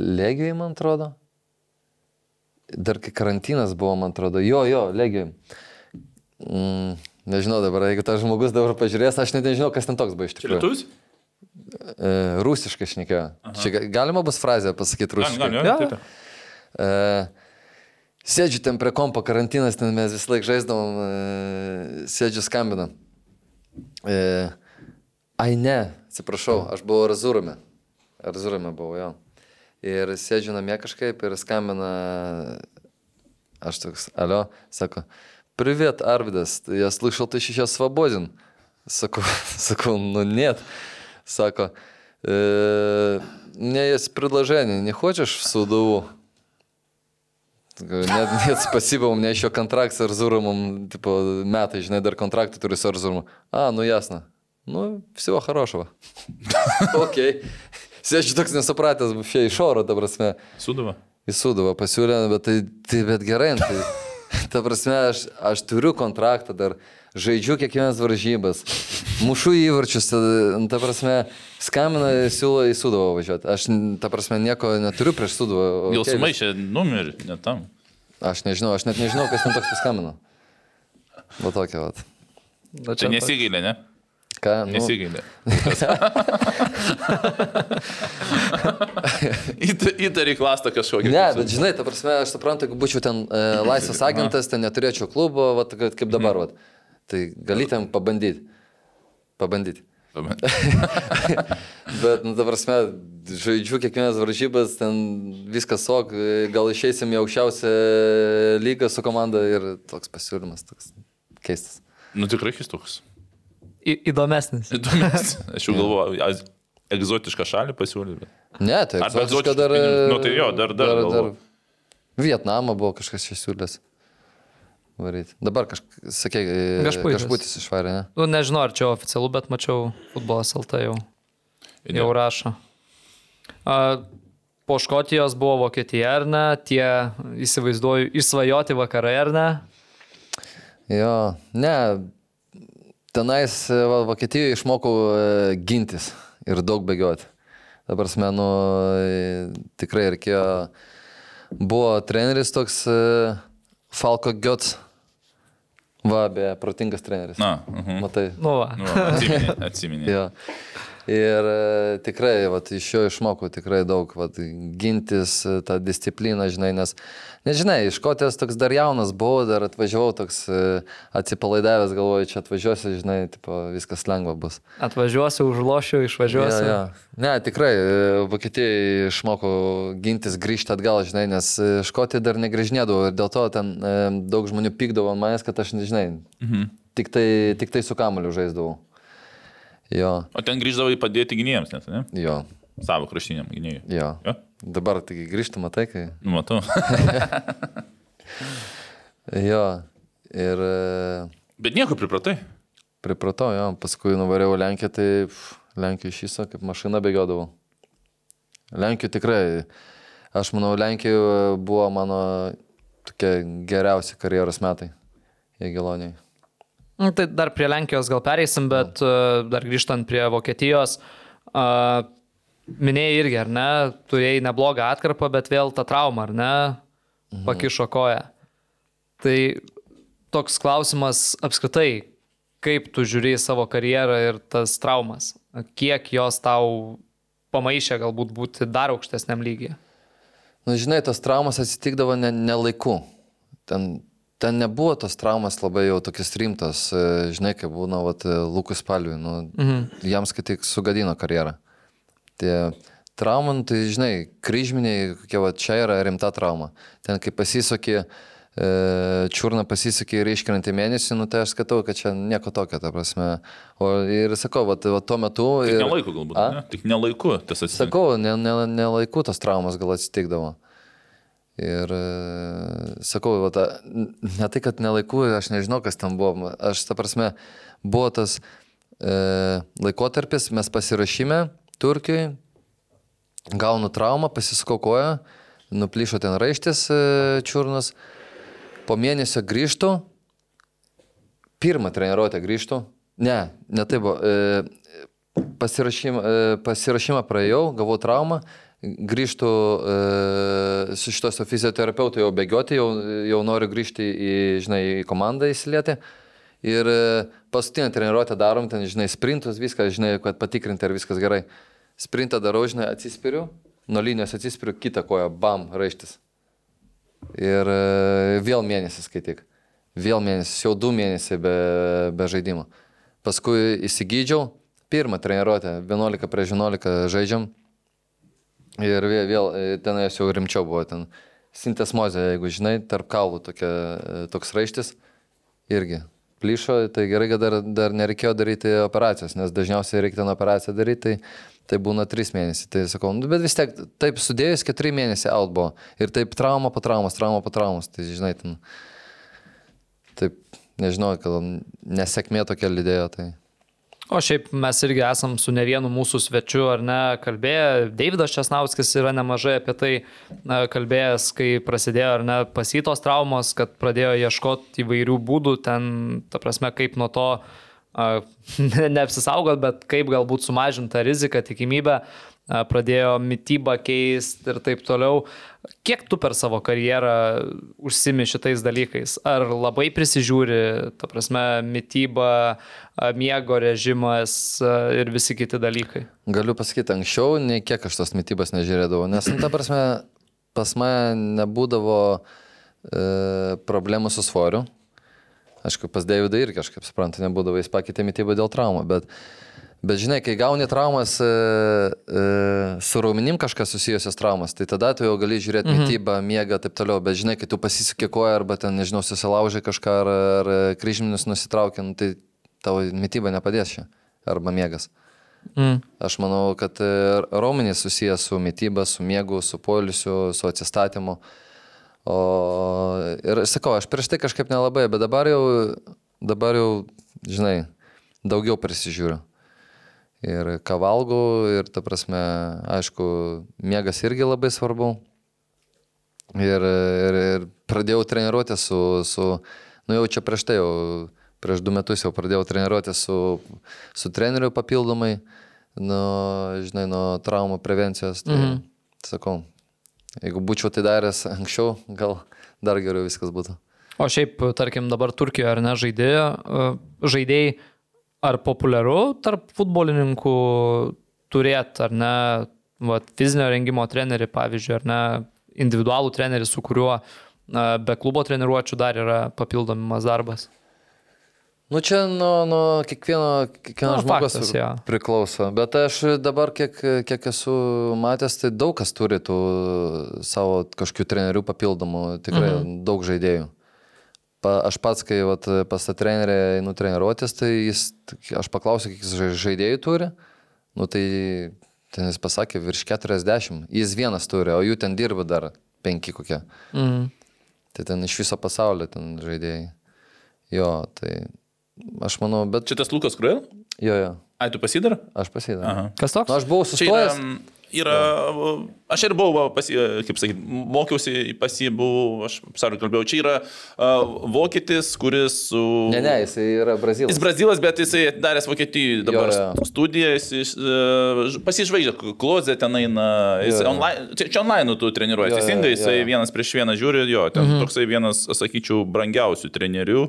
Legijai, man atrodo. Dar kai karantinas buvo, man atrodo. Jo, jo, Legijai. Mm, nežinau dabar, jeigu tas žmogus dabar pažiūrės, aš net nežinau, kas ten toks buvo iš tikrųjų. lietuvis? E, rusiškai šnekėjo. Čia ga- galima bus frazę pasakyti rusiškai. Gal, gal, taip. E, sėdžiu ten prie kompo karantinas, ten mes vis laik žaisdavom, e, sėdžiu skambina. E, ai ne, atsiprašau, aš buvau Razūrame. Razūrame buvau, jo. Ir sėdžiu namie kažkaip ir skambina, aš toks, alio, sako, привет, Арвидас, я слышал, ты сейчас свободен. Sakau, sakau, nu net. Sako, Э, Не, есть предложение, не хочешь в СУДУ? Говорю, Нет, нет, спасибо, у меня еще контракт с Арзурумом, типа, metai, žinai, dar kontraktą turiu su Arzurumu. A, nu jasna. Nu, всего хорошего. Okei. Sėdžiu toks nesupratęs, šia iš oro, ta prasme. Sudava. Į Suduvą pasiūlė, bet tai, tai bet gerai, nu, tai, ta prasme, aš, aš turiu kontraktą dar, žaidžiu kiekvienas varžybas, mušu įvarčius, ta, ta prasme, skambina, siūlo į Suduvą važiuoti. Aš, ta prasme, nieko neturiu prieš Suduvą. Jau okei, sumaišė numerį, ne tam. Aš nežinau, aš net nežinau, kas ten toks paskambino. Va tokia, va. Na, Čia nesigailė, ne? Ką, nu, Nesigailė. Įta- Įtari klastą kažkokį. Ne, bet žinai, ta prasme, aš suprantu, jeigu būčiau ten e, laisvas agentas, ten neturėčiau klubo, va, kad- kaip dabar, va. Tai gali ten pabandyti. Pabandyti. Bet, nu, ta prasme, žaidžiu kiekvienas varžybas, ten viskas sok, e, gal išeisim į aukščiausią lygą su komanda ir toks pasiūlymas, toks keistas. Nu tikrai kistoks. Įdomesnis. Įdomus. Aš jau galvoju, egzotišką šalį pasiūlyti. Ne, tai egzotiška dar... pinigus. Nu, tai jo, dar- dar galvoju. Vietnamą buvo kažkas čia siūlęs. Varyti. Dabar kažkas, sakė, kažputis išvarė, ne? Nu, nežinau, ar čia oficialu, bet mačiau futbolas LT jau, jau rašo. A, po Škotijos buvo Vokietija, ar ne? Tie, įsivaizduoju, išsvajoti vakarai, ar ne? Jo, ne, tenais e, va, Vokietijoje išmokau e, gintis ir daug bėgioti. Dabar, smenu, tikrai reikėjo. Buvo treneris toks e, Falko Götz. Va, be protingas treneris. Na, mhm. Matai. Nu, va. Nu, atsiminė. atsiminė. Jo. Ir e, tikrai, vat, iš jo išmokau tikrai daug, vat, gintis e, tą discipliną, žinai, nes, nežinai, iš kotės toks dar jaunas buvau, dar atvažiavau toks e, atsipalaidavęs, galvoju, čia atvažiuosiu, žinai, tipo, viskas lengva bus. Atvažiuosiu, užlošiu, išvažiuosiu. Ja, ja. Ne, tikrai, Vokietijai išmokau gintis, grįžti atgal, žinai, nes škotį dar negrįžinėdavau ir dėl to ten daug žmonių pykdavo ant manęs, kad aš, nežinai, Mhm. tik, tai, tik tai su kamuoliu žaisdavau. Jo, O ten grįždavai padėti gynėjams, net, ne? jo, Savo kraštiniam gynėjui. jo. Jo? Dabar taigi grįžtu, matai, kai. Nu, matau. Jo. Ir e, Bet nieko pripratai. pripratau, jo. Paskui nuvariau Lenkiją, tai pff, Lenkijoje iš viso kaip mašina bėgiodavau. Lenkijoje tikrai, aš manau, Lenkijoje buvo mano tokie geriausi karjeros metai. Jėgeloniai. Nu, Tai dar prie Lenkijos gal pereisim, bet uh, dar grįžtant prie Vokietijos, uh, minėjai irgi, ar ne, turėjai neblogą atkarpą, bet vėl ta trauma, ar ne, pakišo koją. Tai toks klausimas apskritai, kaip tu žiūri į savo karjerą ir tas traumas, kiek jos tau pamaišė galbūt būti dar aukštesniam lygiai. Na, Nu, žinai, tos traumas atsitikdavo ne, ne laiku. Ten, ten nebuvo tos traumas labai jau tokios rimtos, e, žinai, kaip būna vat, e, Lukas Palviui, nu, mhm. jiems kaip tik sugadino karjerą. Tie traumai, nu, tai žinai, kryžminiai, kokie va čia yra rimta trauma. Ten kai pasisokė, e, čiurna pasisokė ir iškrentė mėnesį, nu tai aš skatau, kad čia nieko tokio, ta prasme. O ir sakau, va, va tuo metu... Tik ir- nelaiku galbūt. A? Ne? Tik nelaiku tas atsitiko. Sakau, ne, ne, ne laiku tos traumas gal atsitikdavo. Ir e, sakau, va, ta, ne tai, kad nelaiku, aš nežinau, kas ten buvo. Aš, ta prasme, buvo tas e, laikotarpis, mes pasirašyme Turkijai, gaunu traumą, pasisukau koją, nuplyšo ten raištis e, čiurnas, po mėnesio grįžtu, pirmą treniruotę grįžtu, ne, ne tai buvo, e, pasirašymą, e, pasirašymą praėjau, gavau traumą, grįžtu e, su šitos fizioterapeutu jau bėgioti, jau, jau noriu grįžti į, žinai, į komandą įsilieti. Ir e, paskutinę treniruotę darom, ten, žinai, sprintus, viską, žinai, kad patikrinti, ar viskas gerai. Sprintą darau, žinai, atsispiriu, nuo linijos atsispiriu, kitą koją, bam, raištis. Ir e, vėl mėnesis, kai tik. Vėl mėnesis, jau du mėnesiai be, be žaidimo. Paskui įsigydžiau, pirmą treniruotę, 11 prieš 11 žaidžiam. Ir vėl, vėl e, ten jau rimčiau buvo, ten sintesmozė, jeigu žinai, tarp kaulų tokia, e, toks raištis. Irgi plyšo, tai gerai, kad dar, dar nereikėjo daryti operacijos, nes dažniausiai reikia ten operaciją daryti, tai, tai būna 3 mėnesiai. Tai sakau, nu, bet vis tiek taip sudėjus 4 mėnesiai out buvo. Ir taip trauma po traumos, trauma po traumos. Tai žinai, ten... Taip, nežinau, gal nesėkmė tokia lydėjo. Tai... O šiaip mes irgi esam su ne vienu mūsų svečiu, ar ne, kalbėję. Davidas Česnauskis yra nemažai apie tai kalbėjęs, kai prasidėjo, ar ne, pasytos traumos, kad pradėjo ieškoti įvairių būdų, ten, ta prasme, kaip nuo to neapsisaugot, bet kaip galbūt sumažinti tą riziką, tikimybę, pradėjo mytybą keisti ir taip toliau. Kiek tu per savo karjerą užsimi šitais dalykais? Ar labai prisižiūri, ta prasme, mytyba, miego režimas ir visi kiti dalykai? Galiu pasakyti, anksčiau nei kiek aš tos mytybos nežiūrėdavau, nes, nu, ta prasme, pas mane nebūdavo e, problemų su svoriu. Aišku, pas Davidą irgi kažkaip suprantu, nebūdavo, jis pakeitė mytybą dėl traumų, bet, bet žinai, kai gauni traumas, e, e, su raumenim kažkas susijusios traumas, tai tada tu jau gali žiūrėti mhm. mytybą, miegą, taip toliau, bet žinai, kai tu pasisukė koją arba ten, nežinau, susilaužai kažką ar, ar kryžminius nusitraukė, nu, tai tavo mytyba nepadės čia, arba miegas. Mm. Aš manau, kad e, raumenys susijęs su mytyba, su miegu, su polisiu, su atsistatymu. O, ir sakau, aš prieš tai kažkaip nelabai, bet dabar jau, dabar jau, žinai, daugiau prisižiūriu. Ir ką valgau, ir ta prasme, aišku, miegas irgi labai svarbu. Ir, ir, ir pradėjau treniruoti su, su, nu jau čia prieš tai jau, prieš du metus jau pradėjau treniruoti su, su treneriu papildomai, nu, žinai, nuo traumų prevencijos. Tai, mhm. sakau, Jeigu būčiau tai daręs anksčiau, gal dar geriau viskas būtų. O šiaip, tarkim, dabar Turkijoje ar ne žaidėjo, žaidėjai, ar populiaru tarp futbolininkų turėti, ar ne, va, fizinio rengimo trenerį, pavyzdžiui, ar ne, individualų trenerį, su kuriuo be klubo treniruočių dar yra papildomas darbas? Nu čia nuo, nuo kiekvieno, kiekvieno Nu, žmogus faktas, jo. priklauso. Bet aš dabar, kiek, kiek esu matęs, tai daug kas turi tų savo kažkokių trenerių papildomų, tikrai mhm. daug žaidėjų. Pa, aš pats, kai vat, pas tą trenerį einu treniruotis, tai jis, aš paklausiu, kiek jis žaidėjų turi. Nu tai ten jis pasakė virš 40. Jis vienas turi, o jų ten dirba dar penki kokie. Mhm. Tai ten iš viso pasaulio ten žaidėjai. Jo, tai aš manau, bet... Čia tas Lukas Kruel? Jo, jo, Ai, tu pasidar? aš pasidariau. Aha. Kas toks? Nu, aš buvau Čia yra, yra aš ir buvau, pasi, kaip sakyti, mokiausi pas jį, buvau, aš sarui kalbėjau, čia yra uh, vokietis, kuris su... Ne, ne, jis yra brazilas. Jis brazilas, bet jisai daręs Vokietijoje dabar Jo, jo. studijas, jis, uh, pasižvaigždė, klozė ten eina, jis Jo, jo. online, čia, čia online tu treniruoji, teisingai, jo. vienas prieš vieną žiūri, jo, ten mhm. toksai vienas, sakyčiau, brangiausių trenerių,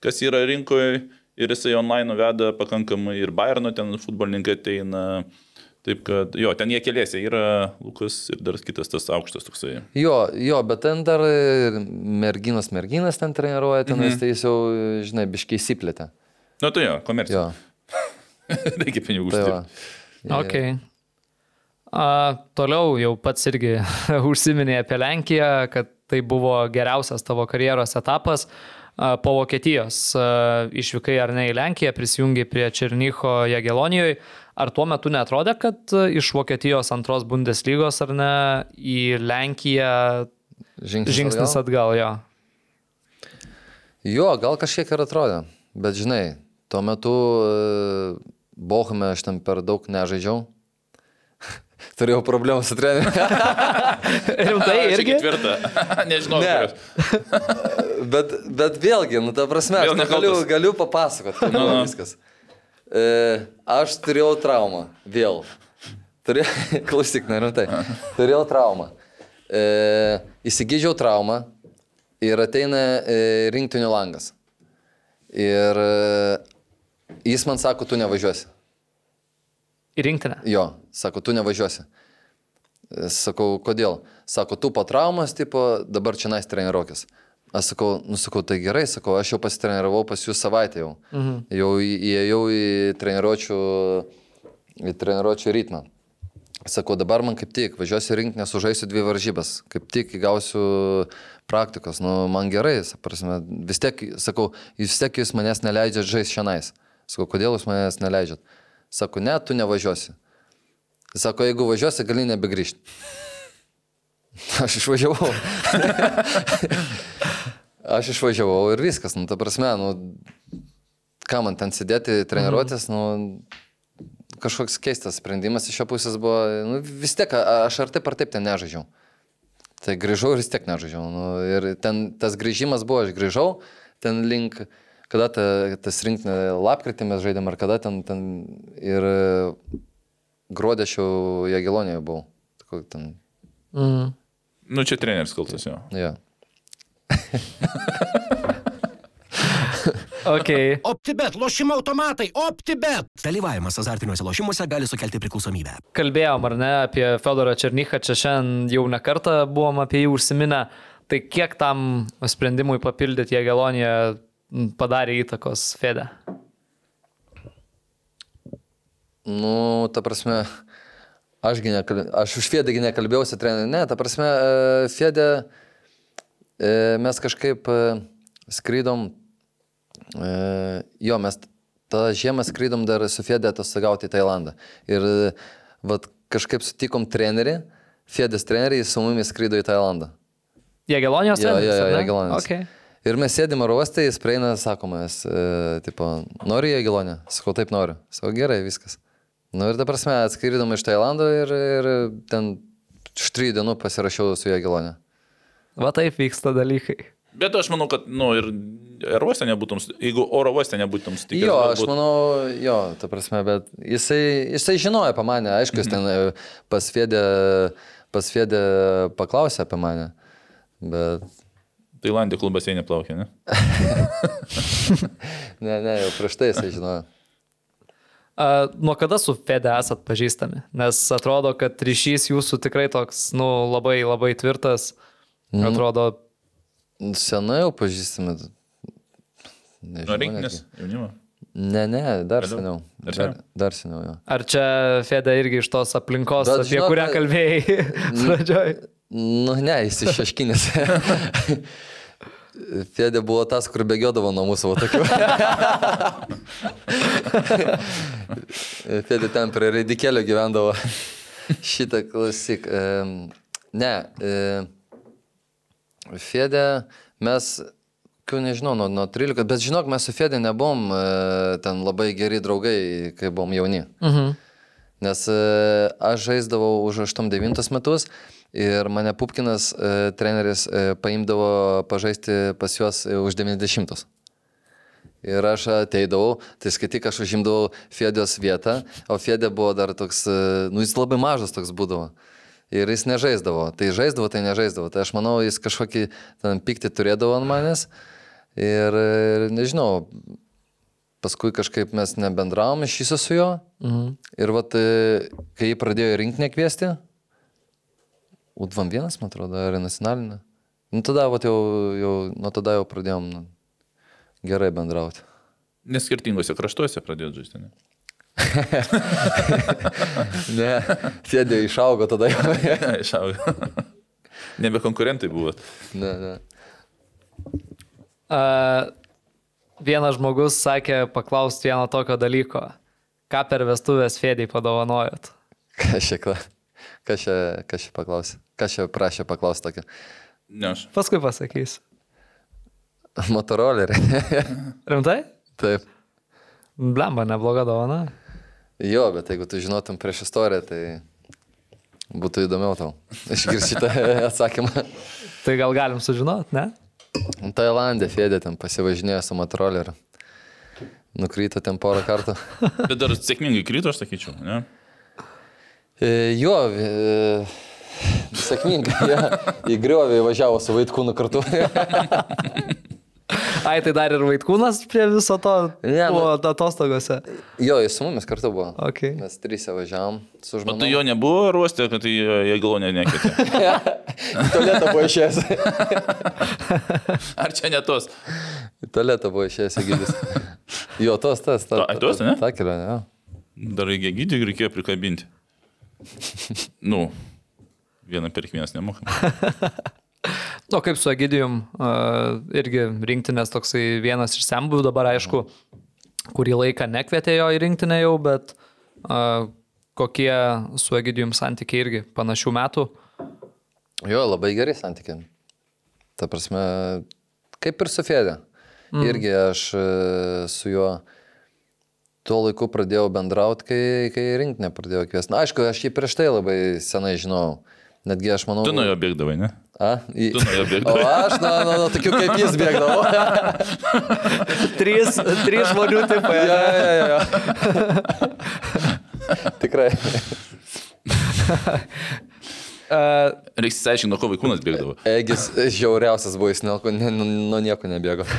kas yra rinkoje ir jisai online veda pakankamai ir Bayerno ten futbolininkai ateina. Taip kad, jo, ten jie keliese yra Lukas ir dar kitas tas aukštas toksai. Jo, jo, bet ten dar ir merginas, merginas ten treniruoja, ten mhm. tai jis jau, žinai, biškiai įsiplėtė. Na tai jo, komercija. Jo, Reikia pinigų tai uždirbti. Ok. A, toliau jau pats irgi užsiminė apie Lenkiją, kad tai buvo geriausias tavo karjeros etapas. A, po Vokietijos išvykai ar ne į Lenkiją, prisijungi prie Černycho Jagelonijoje. Ar tuo metu netrodė, kad iš Vokietijos antros Bundeslygos ar ne į Lenkiją Žingsnis, žingsnis atgal, jo? Jo, gal kažkiek ir atrodė, bet žinai, tuo metu e, Bochume aš ten per daug nežaidžiau. Turėjau problemų su treneriu. Rimtai irgi? ketvirta. Nežinau. Ne. kurios. bet, bet vėlgi, nu ta prasme, aš Vėl tau galiu, nekaltas. galiu papasakoti, Nu, nu. viskas. E, aš turėjau traumą, vėl. Turėjau, klausyk, nerimtai. Turėjau traumą. E, įsigydžiau traumą ir ateina e, rinktinių langas. Ir e, jis man sako, tu nevažiuosi. Į rinktinę. Jo, sako, tu nevažiuosi. E, Sakau, kodėl? Sako, tu po traumas, tipo, dabar čia nais treniruokis. Aš sakau, nusakau, tai gerai, sakau, aš jau pasitreniravau pas jūs savaitę jau. Mhm. Jau įėjau į treniruočių, į treniruočių ritmą. Sakau, dabar man kaip tik, važiuosiu rinkti, nesužaisiu dvi varžybas, kaip tik įgausiu praktikos, nu, man gerai, prasme, vis tiek, sakau, vis tiek jūs manęs neleidžiat žaisti šiandien. Sakau, kodėl jūs manęs neleidžiat? Sako, ne, tu nevažiuosi. Sako, jeigu važiuosi, gali nebegrįžti. Aš išvažiavau. Aš išvažiavau ir viskas, nu, ta prasme, nu, ką man ten sėdėti, treniruotis, nu, kažkoks keistas sprendimas iš jo pusės buvo, nu, vis tiek, aš ar taip ar taip ten nežaidžiau. Tai grįžau ir vis tiek nežaidžiau. Nu, ir ten tas grįžimas buvo, aš grįžau, ten link, kada ta, tas rinktinė lapkritį mes žaidėm, ar kada ten, ten ir gruodė aš jau Jagilonėje buvau. Tako Ten, Mm. Nu, čia treneris kaltas jo. ja. Okay. OptiBet, lošimo automatai, OptiBet. Dalyvavimas azartiniuose lošimuose gali sukelti priklausomybę. Kalbėjom ar ne apie Fedorą Černychą, čia šiandien jau ne kartą buvom apie jį užsiminę. Tai kiek tam sprendimui papildyti Jėgeloniją padarė įtakos Fede? Nu, ta prasme, ašgi nekal... aš už Fėdėgi nekalbėjausi treneriu. Ne, ta prasme, e, Fėdė, e, mes kažkaip e, skrydom, jo, mes tą žiemą skrydom dar su Fėdė atostogauti į Tailandą. Ir vat, kažkaip sutikom trenerį, Fėdės trenerį, jis su mumis skrydo į Tailandą. Jėgelonijos Jo, treneris, jo, jo, ne? Jagiellonis. Okay. Ir mes sėdime oro uoste, jis prieina, sakomas, e, tipo, nori Jagilonę? Sakau, taip noriu. Sakau, gerai, viskas. Nu ir ta prasme, atskridom iš Tailando ir, ir ten už trijų dienų pasirašiau su Jagilonė. Va taip vyksta dalykai. Bet aš manau, kad, nu, ir oro uoste nebūtum, jeigu oro uoste nebūtum sutikęs. Jo, aš galbūt- manau, jo, ta prasme, bet jisai, jisai žinojo apie mane, aišku, jis ten e, pasvėdė, pasvėdė paklausė apie mane. Bet, Tailandė klubas jie neplaukė, ne? ne, ne, jau prieš tai jisai žinojo. A, nuo kada su Fede esat pažįstami? Nes atrodo, kad ryšys jūsų tikrai toks, nu, labai labai tvirtas. Mhm. Atrodo, Senai jau pažįstame. Nežinau, Nuo rinkinės, jaunimo. Ne, ne, dar Vėliau? seniau. Dar Dar, seniau? dar seniau, jo. ar čia Fede irgi iš tos aplinkos, Bet apie žinok, kurią kalbėjai pradžioj? Nu, ne, jis iš šeškinės. Fėdė buvo tas, kur bėgiodavo nuo mūsų, o tokių. Fėdė ten prie Raidikėlio gyvendavo. Šitą klausyk. Ne. Fėdė, mes, kai nežinau, nuo, nuo 13, bet žinok, mes su Fėdė nebuvom e, ten labai geri draugai, kai buvom jauni. Mhm. Nes e, aš žaisdavau už 8-9 metus ir mane Pupkinas e, treneris e, paimdavo pažaisti pas juos e, už 90. Ir aš ateidavau, tai skaityk, aš užimdavau Fėdės vietą, o Fėdė buvo dar toks, e, nu jis labai mažas toks būdavo. Ir jis nežaisdavo. Tai žaisdavo, tai nežaisdavo. Tai aš manau, jis kažkokį ten pyktį turėdavo ant manęs. Ir, ir nežinau, paskui kažkaip mes nebendravom iš viso su juo. Mhm. Ir vat, e, kai jį pradėjo rinkinį kviesti, U21, man atrodo, ar į nacionalinę. Nu tada, vat, jau, jau, nuo tada jau pradėjom nu, gerai bendrauti. Neskirtingose kraštuose pradėjo žaisti, ne? Ne, sėdė išaugo tada jau. Ne, išaugo. Nebe konkurentai buvot. Ne, ne. A, vienas žmogus sakė paklausti vieno tokio dalyko. Ką per vestuvės Fedei padovanojot? Kas čia, kas čia, kas čia paklausė? Kas čia prašė paklausti tokį? Ne aš. Paskui pasakysiu. Motorolerį. Rimtai? Taip. Blemba, nebloga dovana. Jo, bet jeigu tu žinotum prieš istoriją, tai būtų įdomiau tau. Išgirsti šitą atsakymą. Tai gal galim sužinot, ne? Tailandė Fėdė ten pasivažinėjo su motoroleriu. Nukryto ten porą kartų. Bet dar sėkmingai krito, aš sakyčiau, ne? E, jo, e, sėkmingai. Ja, į griovį važiavo su vaikūnu kartu. Ai, tai dar ir Vaitkūnas prie viso to Ne, nu- buvo atostogose. jo, jis su mumis kartu buvo. Okay. Mes trysia važiavom su O žmona. tai jo nebuvo ruostė, kad tai jie galvo nekėtė. Tualetą buvo išėjęs. Ar čia ne tos? Tualetą buvo išėjęs įgydis. Jo, tos, tas, tas. Ai, tos, ne? Ta kelionė, jo. Dar reikia gydį, reikėjo prikabinti. Nu, vieną per vienas nemokam. Nu, kaip su Egidijum, uh, irgi rinktinės toksai vienas iš sembų dabar, aišku, kurį laiką nekvietė jo į rinktinę jau, bet kokie su Egidijum santykiai irgi panašių metų. Jo, labai gerai santykiai. Ta prasme, kaip ir su Fedė. Mm. Irgi aš e, su juo tuo laiku pradėjau bendrauti, kai, kai rinkinę pradėjau kviesti. Na, aišku, aš jį prieš tai labai senai žinau. Netgi aš manau. Tu nuo jo bėgdavai, ne? A, į... Tu nuo jo O bėgdavai. aš nuo, nuo, nuo tokių kaip jis bėgdavau. Trys, trys žmonių tipai. ja, ja, ja. Tikrai. Uh, Reiks įsiaiškinti, nuo ko vaikūnas bėgdavo. Egis žiauriausias buvo, jis nuo, ne, nuo, nuo nieko nebėgo. uh,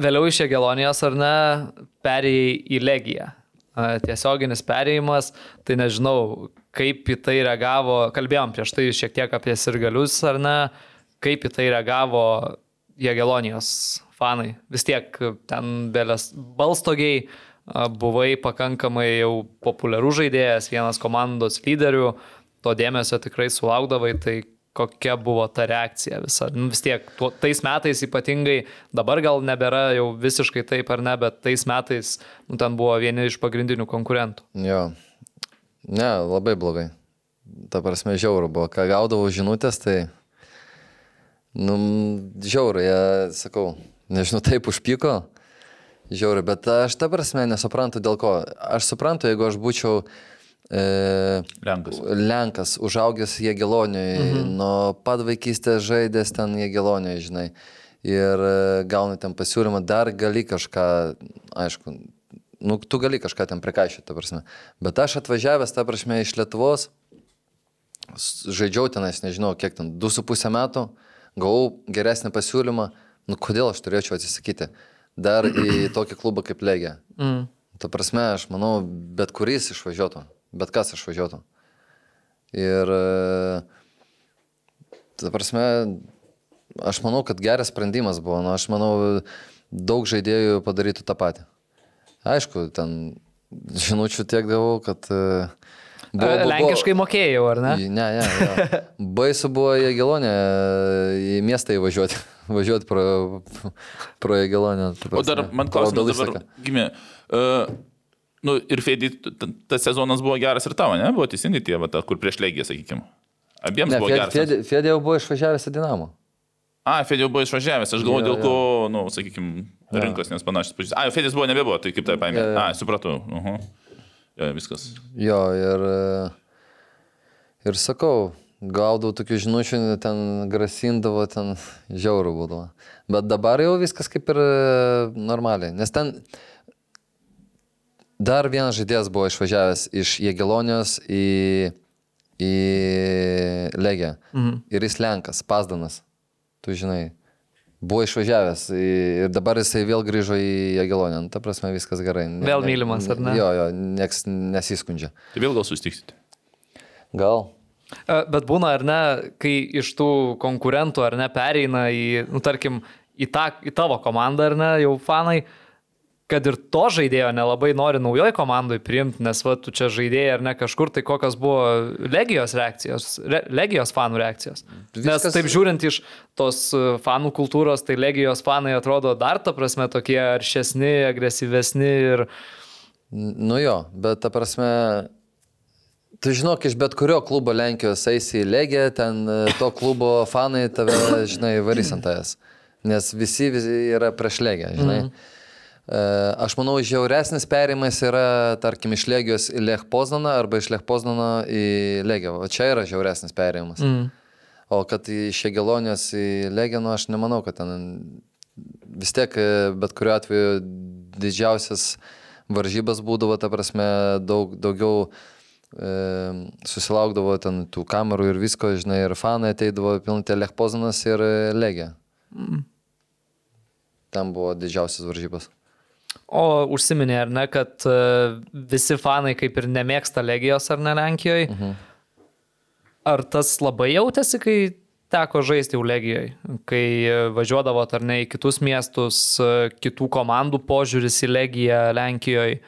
vėliau iš Egelonijos, ar ne, perėjai į Legiją. Uh, tiesioginis perėjimas, tai nežinau, kaip į tai reagavo, kalbėjom prieš tai šiek tiek apie sirgalius, ar ne, kaip į tai reagavo Jagelonijos fanai. Vis tiek ten dėlės balstogiai, buvai pakankamai jau populiarus žaidėjas, vienas komandos lyderių, to dėmesio tikrai sulaukdavai, tai kokia buvo ta reakcija visa. Nu, vis tiek, tuo, tais metais ypatingai, dabar gal nebėra jau visiškai taip ar ne, bet tais metais nu, ten buvo vieni iš pagrindinių konkurentų. Jo. Ne, labai blogai. Ta prasme, žiauru buvo. Ką gaudavau žinutės, tai... Nu, žiauru, jie, sakau, nežinau, taip užpyko. Žiauru, bet aš ta prasme nesuprantu dėl ko. Aš suprantu, jeigu aš būčiau e, Lenkas. Lenkas, užaugęs Jėgelonijoje, mhm. nuo pat vaikystės žaidęs ten Jėgelonijoje, žinai. Ir e, gauni ten pasiūlymą, dar gali kažką, aišku, nu, tu gali kažką ten prikaišyti, ta prasme. Bet aš atvažiavęs, ta prasme, iš Lietuvos, žaidžiau tenais, nežinau, kiek ten, 2,5 metų, gavau geresnį pasiūlymą, nu kodėl aš turėčiau atsisakyti. Dar į tokį klubą kaip Legija. Mm. Ta prasme, aš manau, bet kuris išvažiuotų, bet kas išvažiuotų. Ir, e, ta prasme, aš manau, kad geras sprendimas buvo, nu, aš manau, daug žaidėjų padarytų tą patį. Aišku, ten žinučių tiek gavau, kad... e, Buvo, buvo- Lenkiškai mokėjau, ar ne? į- Ne, ne. jo. Baisu buvo į Gelonę, į miestą įvažiuoti. Važiuoti pro, pro Gelonę. O dar man klausimas dabar gimė. Uh, nu, ir Fedi, tas sezonas buvo geras ir tavo, ne? Buvo teisingai tie, va, ta, kur prieš Legiją, sakykime. Abiems Ne, buvo geras. Fedė, Fedė jau buvo išvažiavęs į Dinamo. A, Fedė jau buvo išvažiavęs, aš galvoju, dėl ko, nu, sakykime, rinkos nes panašios pozicijos. A, Fedės buvo nebebuvo, tai kaip tai paėmė. Jo, jo. A, supratau. Uh -huh. jo, viskas. Jo, ir, e, ir sakau, gaudavau tokių žinučių, ten grasindavo, ten žiaurų būdavo. Bet dabar jau viskas kaip ir e, normaliai. Nes ten dar vienas žaidėjas buvo išvažiavęs iš Jėgelonijos į, į Legiją. Mhm. Ir jis Lenkas, Pasdanas. Tu žinai. Buvo išvažiavęs ir dabar jisai vėl grįžo į Jėgelonę. Nu, Ta prasme, viskas gerai. Ne- Vėl mylimas, ar ne? Jo, jo, nieks nesiskundžia. Tai vėl gal sustiksite. Gal. E, Bet būna, ar ne, kai iš tų konkurentų, ar ne, pereina į, nu, tarkim, į, tą, į tavo komandą, ar ne, jau fanai, kad ir to žaidėjo nelabai nori naujoj komandai priimti, nes va, tu čia žaidėjai ar ne kažkur, tai kokios buvo legijos reakcijos, re, legijos fanų reakcijos. Viskas... Nes taip žiūrint iš tos e, fanų kultūros, tai legijos fanai atrodo dar ta prasme tokie aršesni, agresyvesni ir... Nu jo, bet ta prasme, tu žinok, iš bet kurio klubo Lenkijos eisi į Legiją, ten e, to klubo fanai tave, žinai, varys ant tavęs. Nes visi, visi yra prieš Legiją, žinai. Mm. Aš manau, žiauresnis perėjimas yra, tarkim, iš Legijos į Lech Poznaną arba iš Lech Poznano į Legiją. O čia yra žiauresnis perėjimas. Mm. O kad iš Egelonijos į Legiją, nu aš nemanau, kad ten vis tiek, e, bet kuriuo atveju didžiausias varžybas būdavo, ta prasme, daug, daugiau e, susilaukdavo ten tų kamerų ir visko, žinai, ir fanai ateidavo pilnai Lechpozanas ir e, Legija. Mm. Ten buvo didžiausias varžybas. O užsiminė, ar ne, kad e, visi fanai kaip ir nemėgsta legijos, ar ne Lenkijoje. Mhm. Ar tas labai jautėsi, kai teko žaisti jau legijoje, kai e, važiuodavot ar ne į kitus miestus, e, kitų komandų požiūris į legiją Lenkijoje,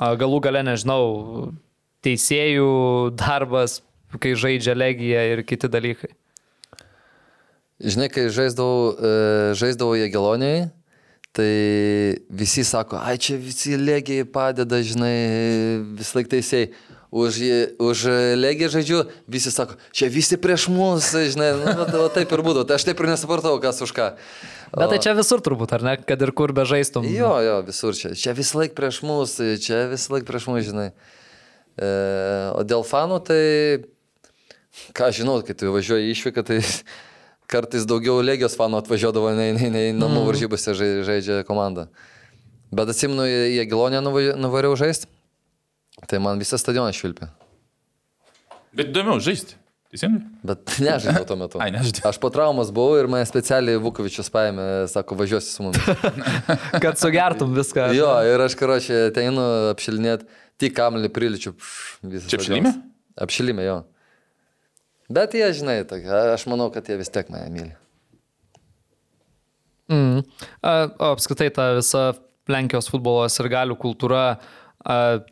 galų gale nežinau, teisėjų darbas, kai žaidžia legija ir kiti dalykai. Žinai, kai žaisdavau, žaisdavau Jėgeloniai, tai visi sako, ai čia visi legiai padeda, žinai, vis laik teisėjai. Už, už legiją žaidžiu, visi sako, čia visi prieš mus, žinai, nu, va, taip ir būdavo. Tai aš taip ir nesupratau, kas už ką. Bet tai čia visur turbūt, ar ne, kad ir kur be žaistum. Jo, jo, visur čia. Čia vis laik prieš mus, čia vis laik prieš mus, žinai. E, o dėl fanų, tai, ką žinau, kai tu važiuoji išvyką, tai kartais daugiau legijos fanų atvažiuodavo, nei, nei, nei namų varžybose žai- žaidžia komanda. Bet atsimenu, į Jėgilonę nuva- nuvariau žaisti, tai man visą stadioną švilpė. Bet įdomiau žaisti. Teisingai? Bet nežaidžiau tuo metu. Ai, nežaidei. Aš po traumos buvau ir mane specialiai Vukovičius paėmė, sako, važiuosi su mumis. Kad sugertum viską. Jo, ir aš karočią ateinu apšilinėti, tik kamelį priličiu. Čia stadionas. apšilime? Apšilime, jo. Bet jie, žinai, tokie, aš manau, kad jie vis tiek mane myli. Mm. O apskritai ta visa Lenkijos futbolo ir galių kultūra,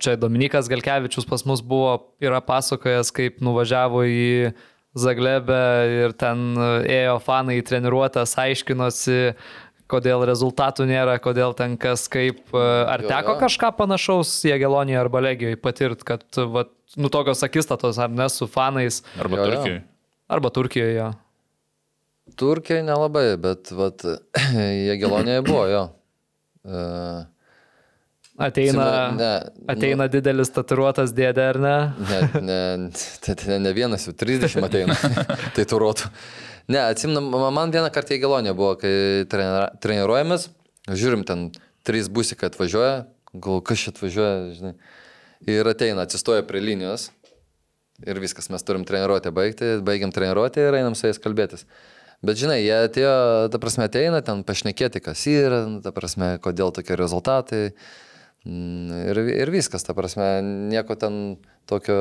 čia Dominikas Galkevičius pas mus buvo, yra pasakojęs, kaip nuvažiavo į Zaglebę ir ten ėjo fanai į treniruotės, aiškinosi, kodėl rezultatų nėra, kodėl ten kas kaip. Ar Jo, teko jo. kažką panašaus Jėgelonijoje arba Legijoje patirt, kad, vat, nu, tokios akistatos, ar ne, su fanais, Arba Jo, jo. Turkijai. arba Turkijoje. jo. Turkijai nelabai, bet vat, Jėgelonėje buvo jo. E, Ateina, atsimenu, ne, ateina didelis tatuiruotas dėdė, ar ne? Ne, ne, tai, tai ne vienas, jau 30 ateina. tai turuotų. Ne, atsimenu, ma- man vieną kartą į Gelonę buvo, kai treniruojamės, žiūrim, ten trys busikai atvažiuoja, gal kas čia atvažiuoja, žinai. Ir ateina, atsistoja prie linijos. Ir viskas, mes turim treniruotę baigti, baigiam treniruotę ir einam su jais kalbėtis. Bet žinai, jie atėjo, ta prasme, ateina ten pašnekėti, kas yra, ta prasme, kodėl tokie rezultatai. Mm, Ir, ir viskas, ta prasme, nieko ten tokio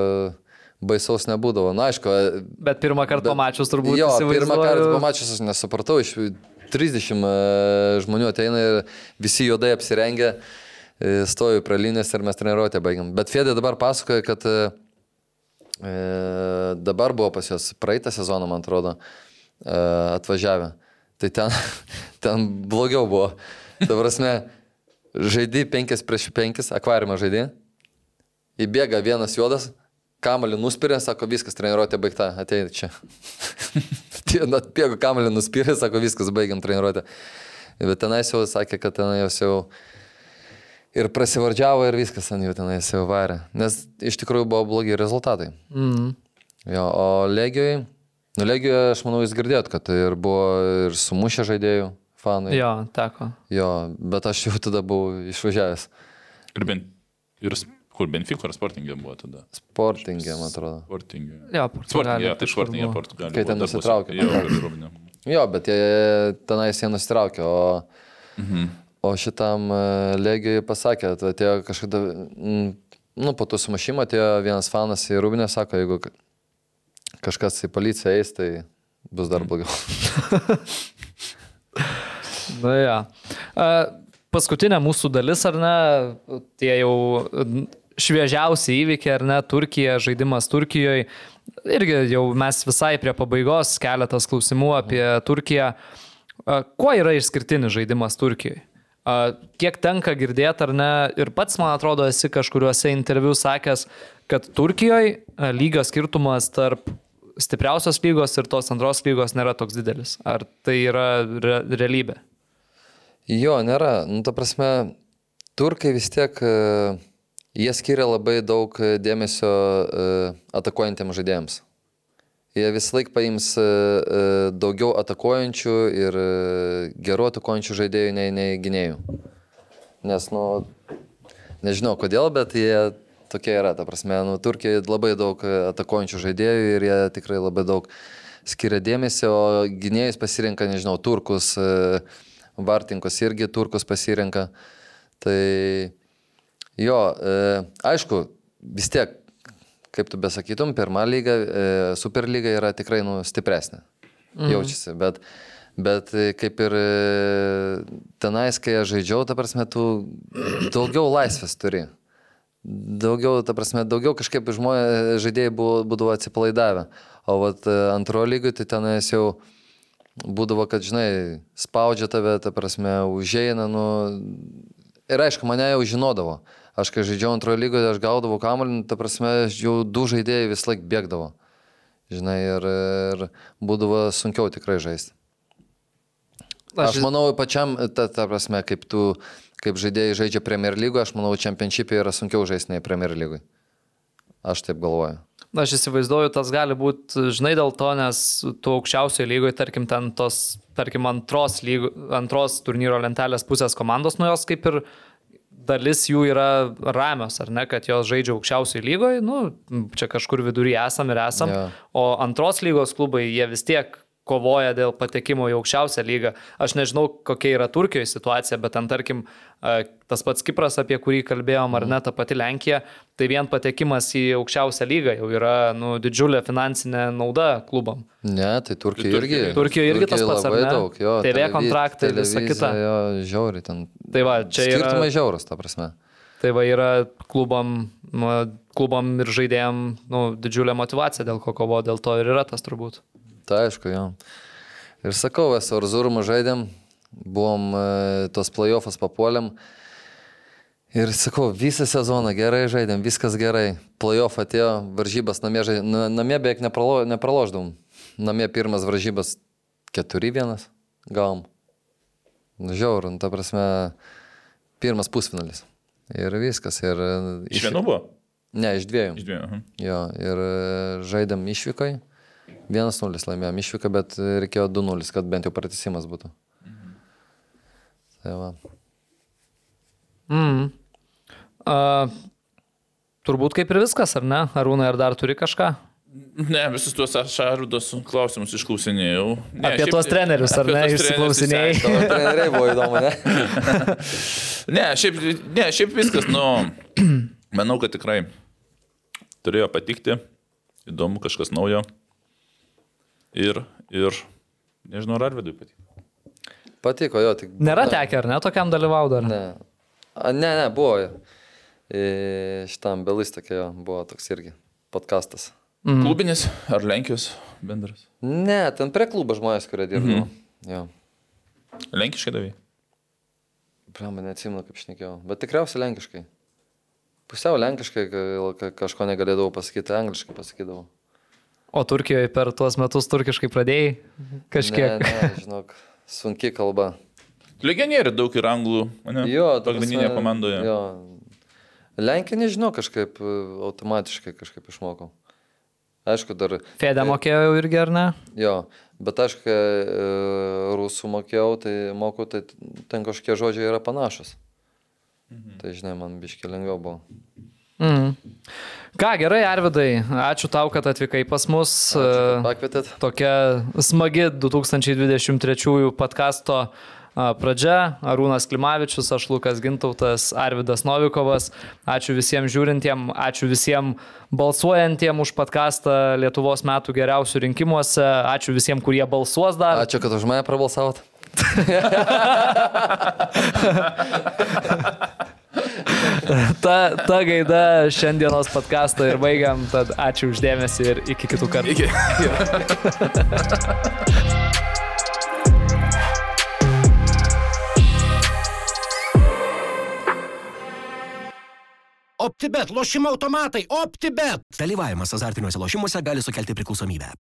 baisaus nebūdavo. Na, aišku, Bet pirmą kartą pamačius turbūt. Jo, pirmą kartą pamačius aš nesupratau, iš 30 e, žmonių ateina ir visi juodai apsirengę, e, stoju prie linijos ir mes treniruotę baigiam. Bet Fedė dabar pasakoja, kad e, e, dabar buvo pas juos praeitą sezoną, man atrodo, e, atvažiavę. Tai ten, ten blogiau buvo. Ta prasme, žaidži 5 prieš 5, akvariumą žaidži, įbėga vienas juodas, kamalį nuspirė, sako, viskas, treniruotė baigta, ateina čia. Atbėgo kamalį nuspirė, sako, viskas, baigiam treniruotę. Bet tenais jau sakė, kad tenais jau ir prasivardžiavo ir viskas ant jų tenais jau varė. Nes iš tikrųjų buvo blogi rezultatai. Mm. Jo, o Legijoje, nu Legijoje aš manau jūs girdėjot, kad ir buvo ir sumušę žaidėjų fanai. Jo, teko. Jo, bet aš jau tada buvau išvažiavęs. Ir, ben, ir kur Benfica ar Sportingė buvo tada? Sportingė, man atrodo. Sportingė. Jo, Sportingė, tai kažkur Sportingė. Portugalija. Kai ten nusitraukė. Jo. Jo, bet jie tenais jie nusitraukė, o, Mhm. o šitam e, Legijai pasakė, tai atėjo kažkada, nu, po to sumušimo atėjo vienas fanas į Rūbinę, sako, jeigu ka- kažkas į policiją eis, tai bus dar blogiau. Na, ja. Paskutinė mūsų dalis, ar ne, tie jau šviežiausi įvykiai, ar ne, Turkija, žaidimas Turkijoje. Irgi jau mes visai prie pabaigos keletas klausimų apie Turkiją. Kuo yra išskirtinis žaidimas Turkijoje? Kiek tenka girdėti ar ne, ir pats, man atrodo, esi kažkuriuose interviu sakęs, kad Turkijoje lygio skirtumas tarp stipriausios lygos ir tos antros lygos nėra toks didelis. Ar tai yra re realybė? Jo, nėra. Nu, ta prasme, turkai vis tiek, e, jie skiria labai daug e, dėmesio e, atakuojantiems žaidėjams. Jie vis laik paims e, daugiau atakuojančių ir gerų atakuojančių žaidėjų nei, nei gynėjų. Nes, nu, nežinau kodėl, bet jie tokie yra. Ta prasme, nu, Turkija labai daug atakuojančių žaidėjų ir jie tikrai labai daug skiria dėmesio, o gynėjus pasirenka, nežinau, turkus, vartinkus irgi turkus pasirenka. Tai jo, e, aišku, vis tiek, kaip tu besakytum, pirma lyga, e, superlyga yra tikrai nu, stipresnė. Mhm. Jaučiasi, bet, bet e, kaip ir e, tenais, kai aš žaidžiau, ta prasme, tu daugiau laisvės turi. daugiau, ta prasme, daugiau kažkaip žmonės, žaidėjai buvo, būdavo atsipalaidavę. O vat e, antrojo lygiui tai tenais jau būdavo, kad, žinai, spaudžia tave, ta prasme, užeina, nu... Ir aišku, mane jau žinodavo. Aš kai žaidžiau antrojo lygoje, aš gaudavau kamuolį, ta prasme, jau du žaidėjai vis laik bėgdavo. Žinai, ir, ir būdavo sunkiau tikrai žaisti. Aš manau, pačiam, ta, ta prasme, kaip tu, kaip žaidėjai žaidžia Premier lygoje, aš manau, Championship'e yra sunkiau žaisti nei Premier lygoje. Aš taip galvoju. Na, aš įsivaizduoju, tas gali būti, žinai, dėl to, nes tu aukščiausioje lygoje, tarkim, ten tos, tarkim, antros, lygo, antros turnyro lentelės pusės komandos, nu jos kaip ir dalis jų yra ramios, ar ne, kad jos žaidžia aukščiausioje lygoje, nu, čia kažkur vidury esam ir esam, Jo. o antros lygos klubai, jie vis tiek kovoja dėl patekimo į aukščiausią lygą. Aš nežinau, kokia yra Turkijoje situacija, bet ten, tarkim, e, tas pats Kipras, apie kurį kalbėjom, ar ne, ta pati Lenkija, tai vien patekimas į aukščiausią lygą jau yra nu, didžiulė finansinė nauda klubam. Ne, tai Turkija irgi. Turkijoj irgi tas pats, labai daug, jo. TV kontraktai, visa kita. Jo, žiauri ten. Tai va, čia yra- Skirtumai žiaurus, ta prasme. Tai va yra klubam, nu, klubam ir žaidėjim nu, didžiulė motivacija, dėl ko kovo, dėl to ir yra tas turbūt. Tai aišku, jo. Ir sakau, esu Arzūrumą žaidėm, buvom e, tos playoffas papuolėm. Ir sakau, visą sezoną gerai žaidėm, viskas gerai. Playoff atėjo, varžybas namie žaidėm. Na, namie beveik nepralo, nepraloždavom. Namie pirmas varžybas 4-1 gavom. Nu, Žiaur, nu, ta prasme, pirmas pusfinalis. Ir viskas. Ir, e, Iš vienų buvo? Ne, iš dviejų. Iš dviejų. aha. Jo, ir e, žaidėm išvykai. 1-0 laimėjom išvyką, bet reikėjo 2-0, kad bent jau pratesimas būtų. Tai va. Mm. Uh, turbūt kaip ir viskas, ar ne? Arūnai, ar dar turi kažką? Ne, visus tuos Šarūdos klausimus išklausinėjau. Ne, Apie tuos trenerius, ar ne, išsiklausinėjai? treneriai buvo įdomu, ne? Ne, šiaip, ne, šiaip viskas, nu, manau, kad tikrai turėjo patikti, įdomu kažkas naujo. Ir, ir, nežinau, ar Arvidui patiko. Patiko jo, tik... Nėra tekę, ar ne, tokiam dalyvauti dar? Ne. A, ne, ne, buvo. E, šitam belis tokia jo, buvo toks irgi podcastas. Mhm. Klubinis ar Lenkijos bendras? Ne, ten prie klubo žmonės, kurie dirbo. Mhm. Jo. Lenkiškai davai? Prima, neatsimenu, kaip šnekėjau. Bet tikriausiai lenkiškai. Pusiau lenkiškai ka- ka- kažko negalėdavau pasakyti, angliškai pasakydavau. O Turkijoje per tuos metus turkiškai pradėjai kažkiek? Ne, ne, žinok, sunki kalba. Legionierių daug ir anglų, ne? Jo, pagrindinėje komandoje. Jo. Lenkija nežinau, kažkaip e, automatiškai kažkaip išmokau. Aišku, dar. Fedė mokėjo jau irgi, ar ne? Jo, bet aš, kai e, rusų mokėjau, tai moku, tai ten kažkokie žodžiai yra panašus. Mhm. Tai žinai, man biški lengviau buvo. Mm. Ką, gerai, Arvidai, ačiū tau, kad atvykai pas mus. Ačiū, Pakvietėt. Tokia smagi 2023 podkasto pradžia. Arūnas Klimavičius, aš Lukas Gintautas, Arvidas Novikovas. Ačiū visiems žiūrintiem, ačiū visiems balsuojantiem už podkastą Lietuvos metų geriausių rinkimuose. Ačiū visiems, kurie balsuos dar. Ačiū, kad už mane prabalsavot. Ta, ta gaida šiandienos podkastą ir baigiam. Tad ačiū uždėmesi ir iki kitų kartų. Iki. OptiBet, lošimo automatai, OptiBet. Dalyvavimas azartiniuose lošimuose gali sukelti priklausomybę.